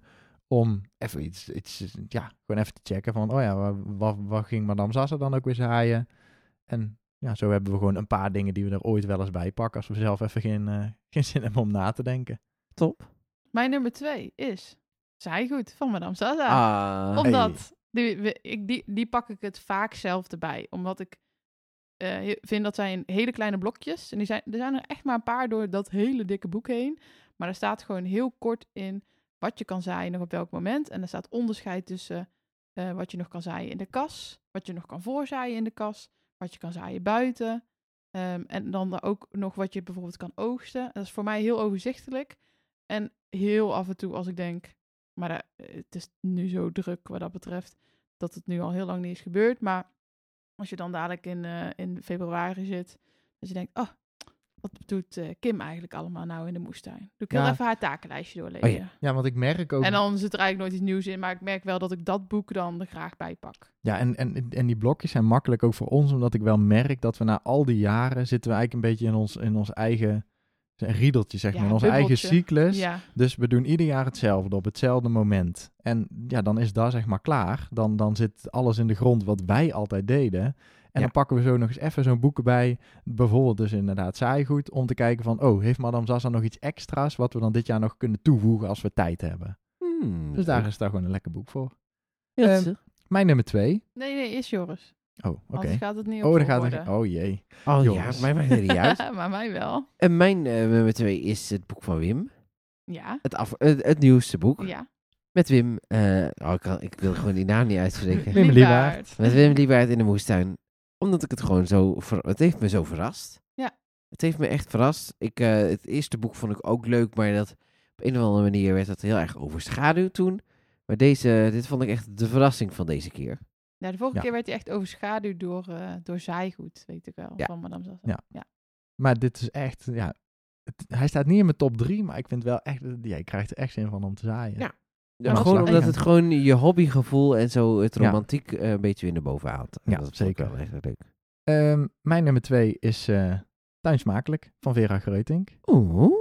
om even iets, iets ja, gewoon even te checken van, oh ja, waar, waar ging Madame Zaza dan ook weer zaaien? En ja, zo hebben we gewoon een paar dingen die we er ooit wel eens bij pakken. Als we zelf even geen, eh, geen zin hebben om na te denken. Top. Mijn nummer twee is Zij goed van Madame Zaza. Ah. Omdat, die, ik, die, die pak ik het vaak zelf erbij. Omdat ik eh, vind dat zijn hele kleine blokjes. En die zijn, er zijn er echt maar een paar door dat hele dikke boek heen. Maar er staat gewoon heel kort in wat je kan zaaien nog op welk moment. En er staat onderscheid tussen eh, wat je nog kan zaaien in de kas. Wat je nog kan voorzaaien in de kas. Wat je kan zaaien buiten. Ehm, en dan ook nog wat je bijvoorbeeld kan oogsten. Dat is voor mij heel overzichtelijk. En heel af en toe als ik denk, maar dat- het is nu zo druk wat dat betreft, dat het nu al heel lang niet is gebeurd. Maar als je dan dadelijk in, eh, in februari zit, dat je denkt, oh, wat doet eh, Kim eigenlijk allemaal nou in de moestuin? Doe ik heel Ja. even haar takenlijstje doorlezen. Oh ja. Ja, want ik merk ook... En dan zit er eigenlijk nooit iets nieuws in, maar ik merk wel dat ik dat boek dan er graag bij pak. Ja, en, en, en die blokjes zijn makkelijk ook voor ons, omdat ik wel merk dat we na al die jaren zitten we eigenlijk een beetje in ons, in ons eigen riedeltje, zeg Ja, maar, in onze eigen cyclus. Ja, Dus we doen ieder jaar hetzelfde op hetzelfde moment. En ja, dan is dat zeg maar klaar. Dan, dan zit alles in de grond wat wij altijd deden. En dan pakken we zo nog eens even zo'n boeken bij. Bijvoorbeeld dus inderdaad saaigoed. Om te kijken van, oh, heeft Madame Zaza nog iets extra's... wat we dan dit jaar nog kunnen toevoegen als we tijd hebben. Hmm, Dus daar is daar gewoon een lekker boek voor. Ja, Ehm. Mijn nummer twee. Nee, nee, is Joris. Oh, oké. Anders gaat het niet Oh, op dan gaat worden. het... Oh jee. Oh ja, mij maakt het niet uit. maar mij wel. En mijn eh, nummer twee is het boek van Wim. Ja. Het, af, het, het nieuwste boek. Ja. Met Wim. eh, oh, ik, kan, ik wil gewoon die naam niet uitspreken. Wim Liebaert. Met Wim Liebaert in de moestuin. Omdat ik het gewoon zo... ver- het heeft me zo verrast. Ja. Het heeft me echt verrast. Ik, eh, het eerste boek vond ik ook leuk, maar dat, op een of andere manier werd dat heel erg overschaduwd toen. Maar deze, dit vond ik echt de verrassing van deze keer. Ja, de vorige Ja. keer werd hij echt overschaduwd door, eh door zaaigoed, weet ik wel. Ja. Van Madame Zaza. Ja. ja. Maar dit is echt, ja... Het, hij staat niet in mijn top drie, maar ik vind wel echt... Ja, je krijgt er echt zin van om te zaaien. Ja. Ja, gewoon omdat het gewoon je hobbygevoel en zo het romantiek eh, een beetje weer naar boven haalt. Ja, dat zeker. wel echt leuk. Ehm, mijn nummer twee is eh Tuinsmakelijk van Vera Greutink. Oeh.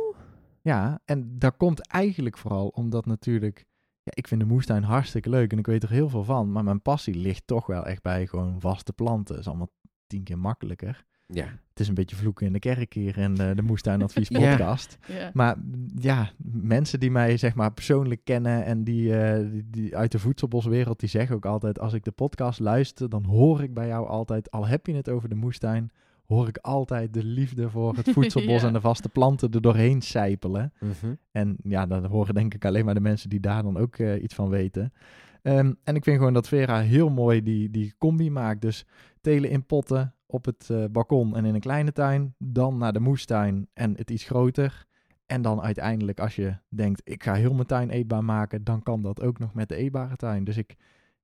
Ja, en dat komt eigenlijk vooral omdat natuurlijk... Ja, ik vind de moestuin hartstikke leuk en ik weet er heel veel van. Maar mijn passie ligt toch wel echt bij gewoon vaste planten. Dat is allemaal tien keer makkelijker. Ja. Het is een beetje vloeken in de kerk hier in de, de Moestuinadvies podcast. Ja. Maar ja, mensen die mij zeg maar persoonlijk kennen en die, eh, die, die uit de voedselboswereld, die zeggen ook altijd, als ik de podcast luister, dan hoor ik bij jou altijd, al heb je het over de moestuin, hoor ik altijd de liefde voor het voedselbos Ja. en de vaste planten er doorheen sijpelen. Mhm. En ja, dat horen denk ik alleen maar de mensen die daar dan ook eh, iets van weten. Ehm, en ik vind gewoon dat Vera heel mooi die, die combi maakt. Dus telen in potten op het eh, balkon en in een kleine tuin. Dan naar de moestuin en het iets groter. En dan uiteindelijk als je denkt, ik ga heel mijn tuin eetbaar maken, dan kan dat ook nog met de eetbare tuin. Dus ik,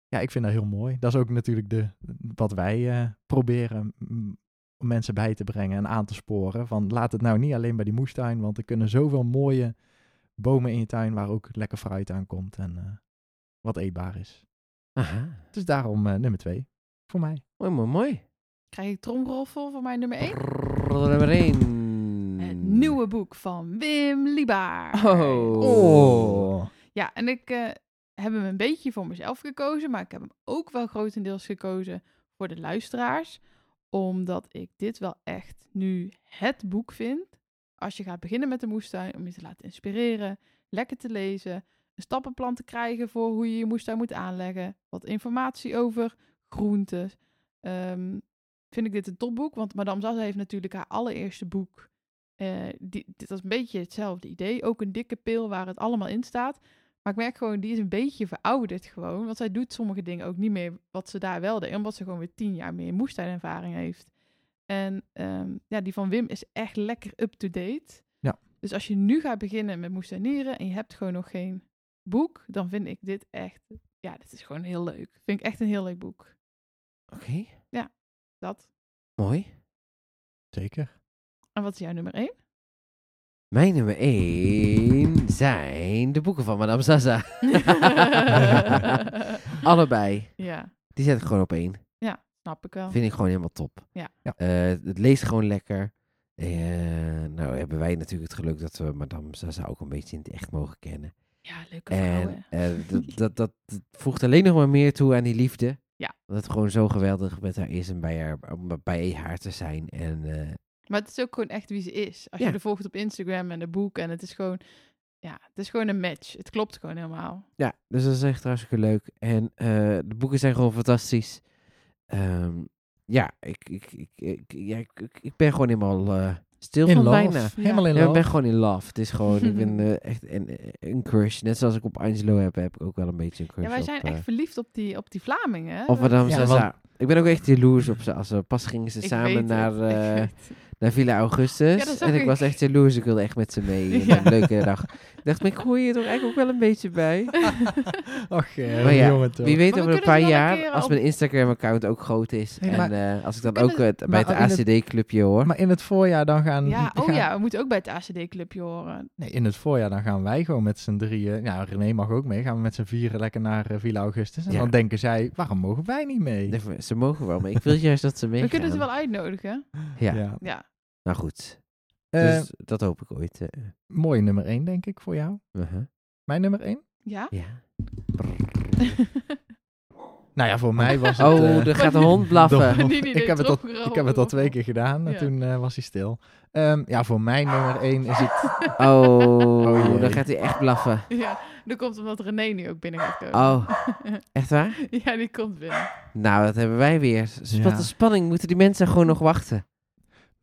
ja, ik vind dat heel mooi. Dat is ook natuurlijk de, wat wij eh, proberen om mensen bij te brengen en aan te sporen. Van laat het nou niet alleen bij die moestuin, want er kunnen zoveel mooie bomen in je tuin waar ook lekker fruit aan komt en eh, wat eetbaar is. Aha. Dus daarom nummer twee voor mij. Mooi, mooi, mooi. Krijg ik tromroffel voor mijn nummer 1? Brrr, Nummer één. Het nieuwe boek van Wim Liebaert. Oh. Oh. Ja, en ik eh, heb hem een beetje voor mezelf gekozen, maar ik heb hem ook wel grotendeels gekozen voor de luisteraars. Omdat ik dit wel echt nu het boek vind. Als je gaat beginnen met de moestuin, om je te laten inspireren, lekker te lezen, een stappenplan te krijgen voor hoe je je moestuin moet aanleggen, wat informatie over groenten. Ehm, vind ik dit een topboek, want Madame Zaza heeft natuurlijk haar allereerste boek. eh, die, dit was een beetje hetzelfde idee. Ook een dikke pil waar het allemaal in staat. Maar ik merk gewoon, die is een beetje verouderd gewoon. Want zij doet sommige dingen ook niet meer wat ze daar wel deed. Omdat ze gewoon weer tien jaar meer moestuinervaring heeft. En ehm, ja, die van Wim is echt lekker up-to-date. Ja. Dus als je nu gaat beginnen met moestuinieren en je hebt gewoon nog geen boek, dan vind ik dit echt, ja, dit is gewoon heel leuk. Vind ik echt een heel leuk boek. Oké, Dat. mooi. Zeker. En wat is jouw nummer één? Mijn nummer één zijn de boeken van Madame Zaza. Allebei. ja, Die zet ik gewoon op één. snap ik wel. Vind ik gewoon helemaal top. Ja. Ja. Eh, het leest gewoon lekker. Eh, nou hebben wij natuurlijk het geluk dat we Madame Zaza ook een beetje in het echt mogen kennen. Ja, leuke vrouwen. En eh, dat, dat, dat, dat voegt alleen nog maar meer toe aan die liefde. Ja. Dat het gewoon zo geweldig met haar is en bij haar, bij haar te zijn. En eh, Maar het is ook gewoon echt wie ze is. Als Ja. je er volgt op Instagram en de boek. En het is gewoon, ja, het is gewoon een match. Het klopt gewoon helemaal. ja, dus dat is echt hartstikke leuk. En eh, de boeken zijn gewoon fantastisch. Ehm, ja, ik, ik, ik, ik, ja, ik, ik- ik ben gewoon helemaal eh, stil In van love. bijna. Helemaal in Ja, ik love. ben gewoon in love. Het is gewoon, ik ben eh, echt een, een crush. Net zoals ik op Angelo heb, heb ik ook wel een beetje een crush Ja, wij zijn eh, echt verliefd op die, op die Vlamingen. Of Madame Ja, Zaza. Ik ben ook echt jaloers op ze. Als ze pas gingen ze Ik samen naar, eh. Naar Villa Augustus. Ja, en ik, ik. was echt jaloers. Ik wilde echt met ze mee. Ja. Een leuke dag. Ik dacht, maar ik hoor je er toch eigenlijk ook wel een beetje bij. Ach, eh, Maar ja, jongen toch. Wie weet Maar we over een paar een jaar, als mijn Instagram-account ook groot is. Hey, en maar- eh, als ik dan we ook eh, bij het in het- ACD-clubje hoor. Maar in het voorjaar dan gaan... ja, oh gaan- ja, we moeten ook bij het ACD-clubje horen. Nee, in het voorjaar dan gaan wij gewoon met z'n drieën... Ja, René mag ook mee. Gaan we met z'n vieren lekker naar eh, Villa Augustus. En Ja. dan denken zij, waarom mogen wij niet mee? Nee, Ze mogen wel, maar ik wil juist dat ze We meegaan. kunnen ze wel uitnodigen. Ja, Ja. Nou goed. Eh, Dus dat hoop ik ooit. eh, mooi nummer één, denk ik, voor jou. uh-huh. Mijn nummer één? Ja? Ja. Nou ja, voor mij was het... Oh, eh, er gaat een hond blaffen. ik, heb het al, ik heb het al twee keer gedaan en Ja. toen eh, was hij stil. Ehm, ja, voor mij nummer één is het... Oh, Oh, dan gaat hij echt blaffen. Ja, dat komt omdat René nu ook binnen gaat komen. Oh, echt waar? Ja, die komt binnen. Nou, dat hebben wij weer. Ja. Wat een spanning. Moeten die mensen gewoon nog wachten?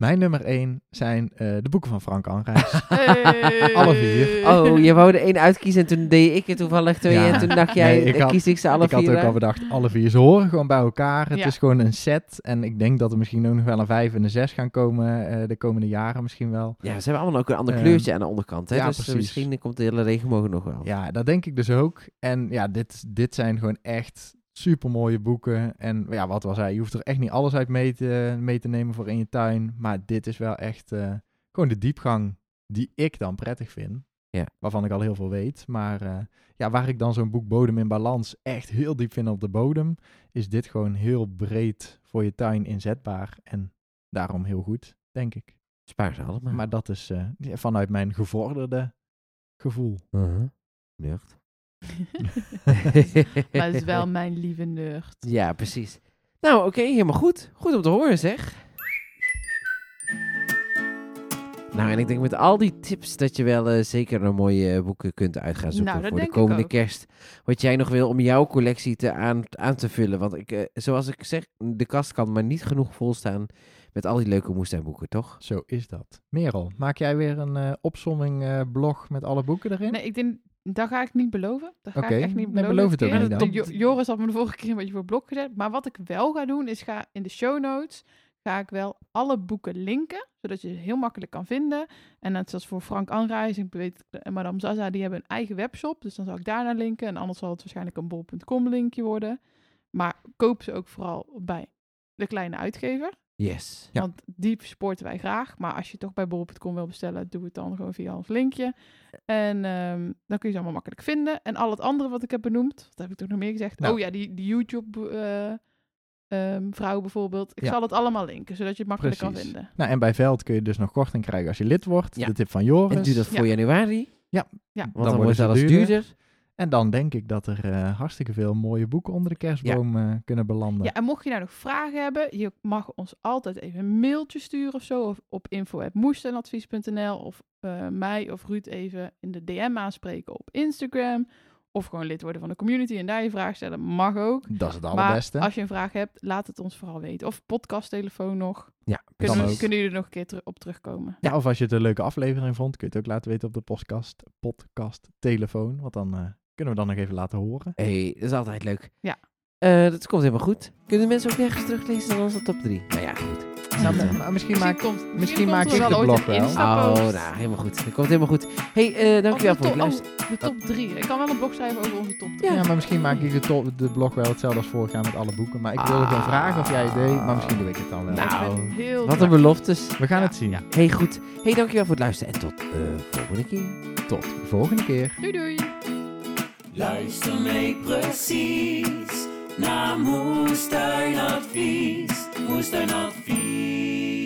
Mijn nummer één zijn eh, de boeken van Frank Anrijs. Hey. Alle vier. Oh, je wou er één uitkiezen en toen deed ik het toevallig twee. Ja. En toen dacht jij, Nee, ik had- kies ik ze alle ik had vier. ook al bedacht, alle vier. Ze horen gewoon bij elkaar. Het Ja. is gewoon een set. En ik denk dat er misschien ook nog wel een vijf en een zes gaan komen eh, de komende jaren misschien wel. Ja, ze hebben allemaal ook een ander Ehm, kleurtje aan de onderkant. Hè? ja, dus eh, precies. misschien komt de hele regenboog nog wel. Ja, dat denk ik dus ook. En ja, dit, dit zijn gewoon echt super mooie boeken. En ja, wat was hij? Je hoeft er echt niet alles uit mee te, mee te nemen voor in je tuin. Maar dit is wel echt eh, gewoon de diepgang die ik dan prettig vind. Ja. Waarvan ik al heel veel weet. Maar eh, ja, waar ik dan zo'n boek Bodem in Balans echt heel diep vind op de bodem, is dit gewoon heel breed voor je tuin inzetbaar. En daarom heel goed, denk ik. Spaar ze allemaal. Maar dat is eh, vanuit mijn gevorderde gevoel. Nucht. maar het is wel mijn lieve nerd. Ja, precies. Nou, oké, helemaal goed. Goed om te horen, zeg. Nou, en ik denk met al die tips dat je wel eh, zeker een mooie eh, boeken kunt uit gaan zoeken Nou, voor de komende kerst. Wat jij nog wil om jouw collectie te aan, aan te vullen. Want ik, eh, zoals ik zeg, de kast kan maar niet genoeg volstaan met al die leuke moestuinboeken, toch? Zo is dat. Merel, maak jij weer een eh opsomming eh, blog met alle boeken erin? Nee, ik denk, dat ga ik niet beloven. Dat ga Oké, ik echt niet nee, beloven. beloof het ook niet dan. Jo- Joris had me de vorige keer een beetje voor blok gezet. Maar wat ik wel ga doen, is ga in de show notes ga ik wel alle boeken linken, zodat je ze heel makkelijk kan vinden. En net zoals voor Frank Anreis, ik weet en Madame Zaza, die hebben een eigen webshop. Dus dan zal ik daar naar linken. En anders zal het waarschijnlijk een bol.com linkje worden. Maar koop ze ook vooral bij de kleine uitgever. Yes. Ja. Want die supporten wij graag. Maar als je toch bij bol.com wil bestellen, doe het dan gewoon via ons linkje. En ehm, dan kun je ze allemaal makkelijk vinden. En al het andere wat ik heb benoemd, wat heb ik toch nog meer gezegd? Nou. Oh ja, die, die YouTube eh, ehm, vrouw bijvoorbeeld. Ik Ja. zal het allemaal linken, zodat je het makkelijk kan Precies. vinden. Nou, en bij Veld kun je dus nog korting krijgen als je lid wordt. Ja. De tip van Joris. En doe dat voor januari. Ja, Want Dan dan, wordt alles duurder. duurder. En dan denk ik dat er eh, hartstikke veel mooie boeken onder de kerstboom eh, kunnen belanden. ja, en mocht je nou nog vragen hebben, je mag ons altijd even een mailtje sturen of zo. Of op info.moestenadvies.nl of eh, mij of Ruud even in de DM aanspreken op Instagram. Of gewoon lid worden van de community en daar je vraag stellen. Mag ook. Dat is het Maar allerbeste. als je een vraag hebt, laat het ons vooral weten. Of podcasttelefoon nog. Ja, Kunnen, we- kunnen jullie er nog een keer op terugkomen? Ja, of als je het een leuke aflevering vond, kun je het ook laten weten op de podcast, podcast telefoon. Want dan kunnen we dan nog even laten horen. hey, dat is altijd leuk. Ja. Eh, dat komt helemaal goed. Kunnen mensen ook nergens teruglezen dan onze top 3? Nou ja, goed. Nou, Eh, maar- misschien maak komt, misschien komt maak er ik wel de ooit blog een wel. Oh, nou, helemaal goed. Dat komt helemaal goed. hey, eh, dankjewel voor het luisteren. de top 3. Ik kan wel een blog schrijven over onze top 3. Ja, maar misschien maak ik de, to- de blog wel hetzelfde als vorig jaar met alle boeken. Maar ik wilde gewoon vragen of jij het deed, maar misschien doe ik het dan wel. Nou, ik ben heel Wat een beloftes. we gaan Ja, het zien. ja. Hey, goed. Hey, dankjewel voor het luisteren en tot de volgende keer. Tot de volgende keer. Doei doei. Luister mee precies naar Moestuinadvies. Moestuinadvies.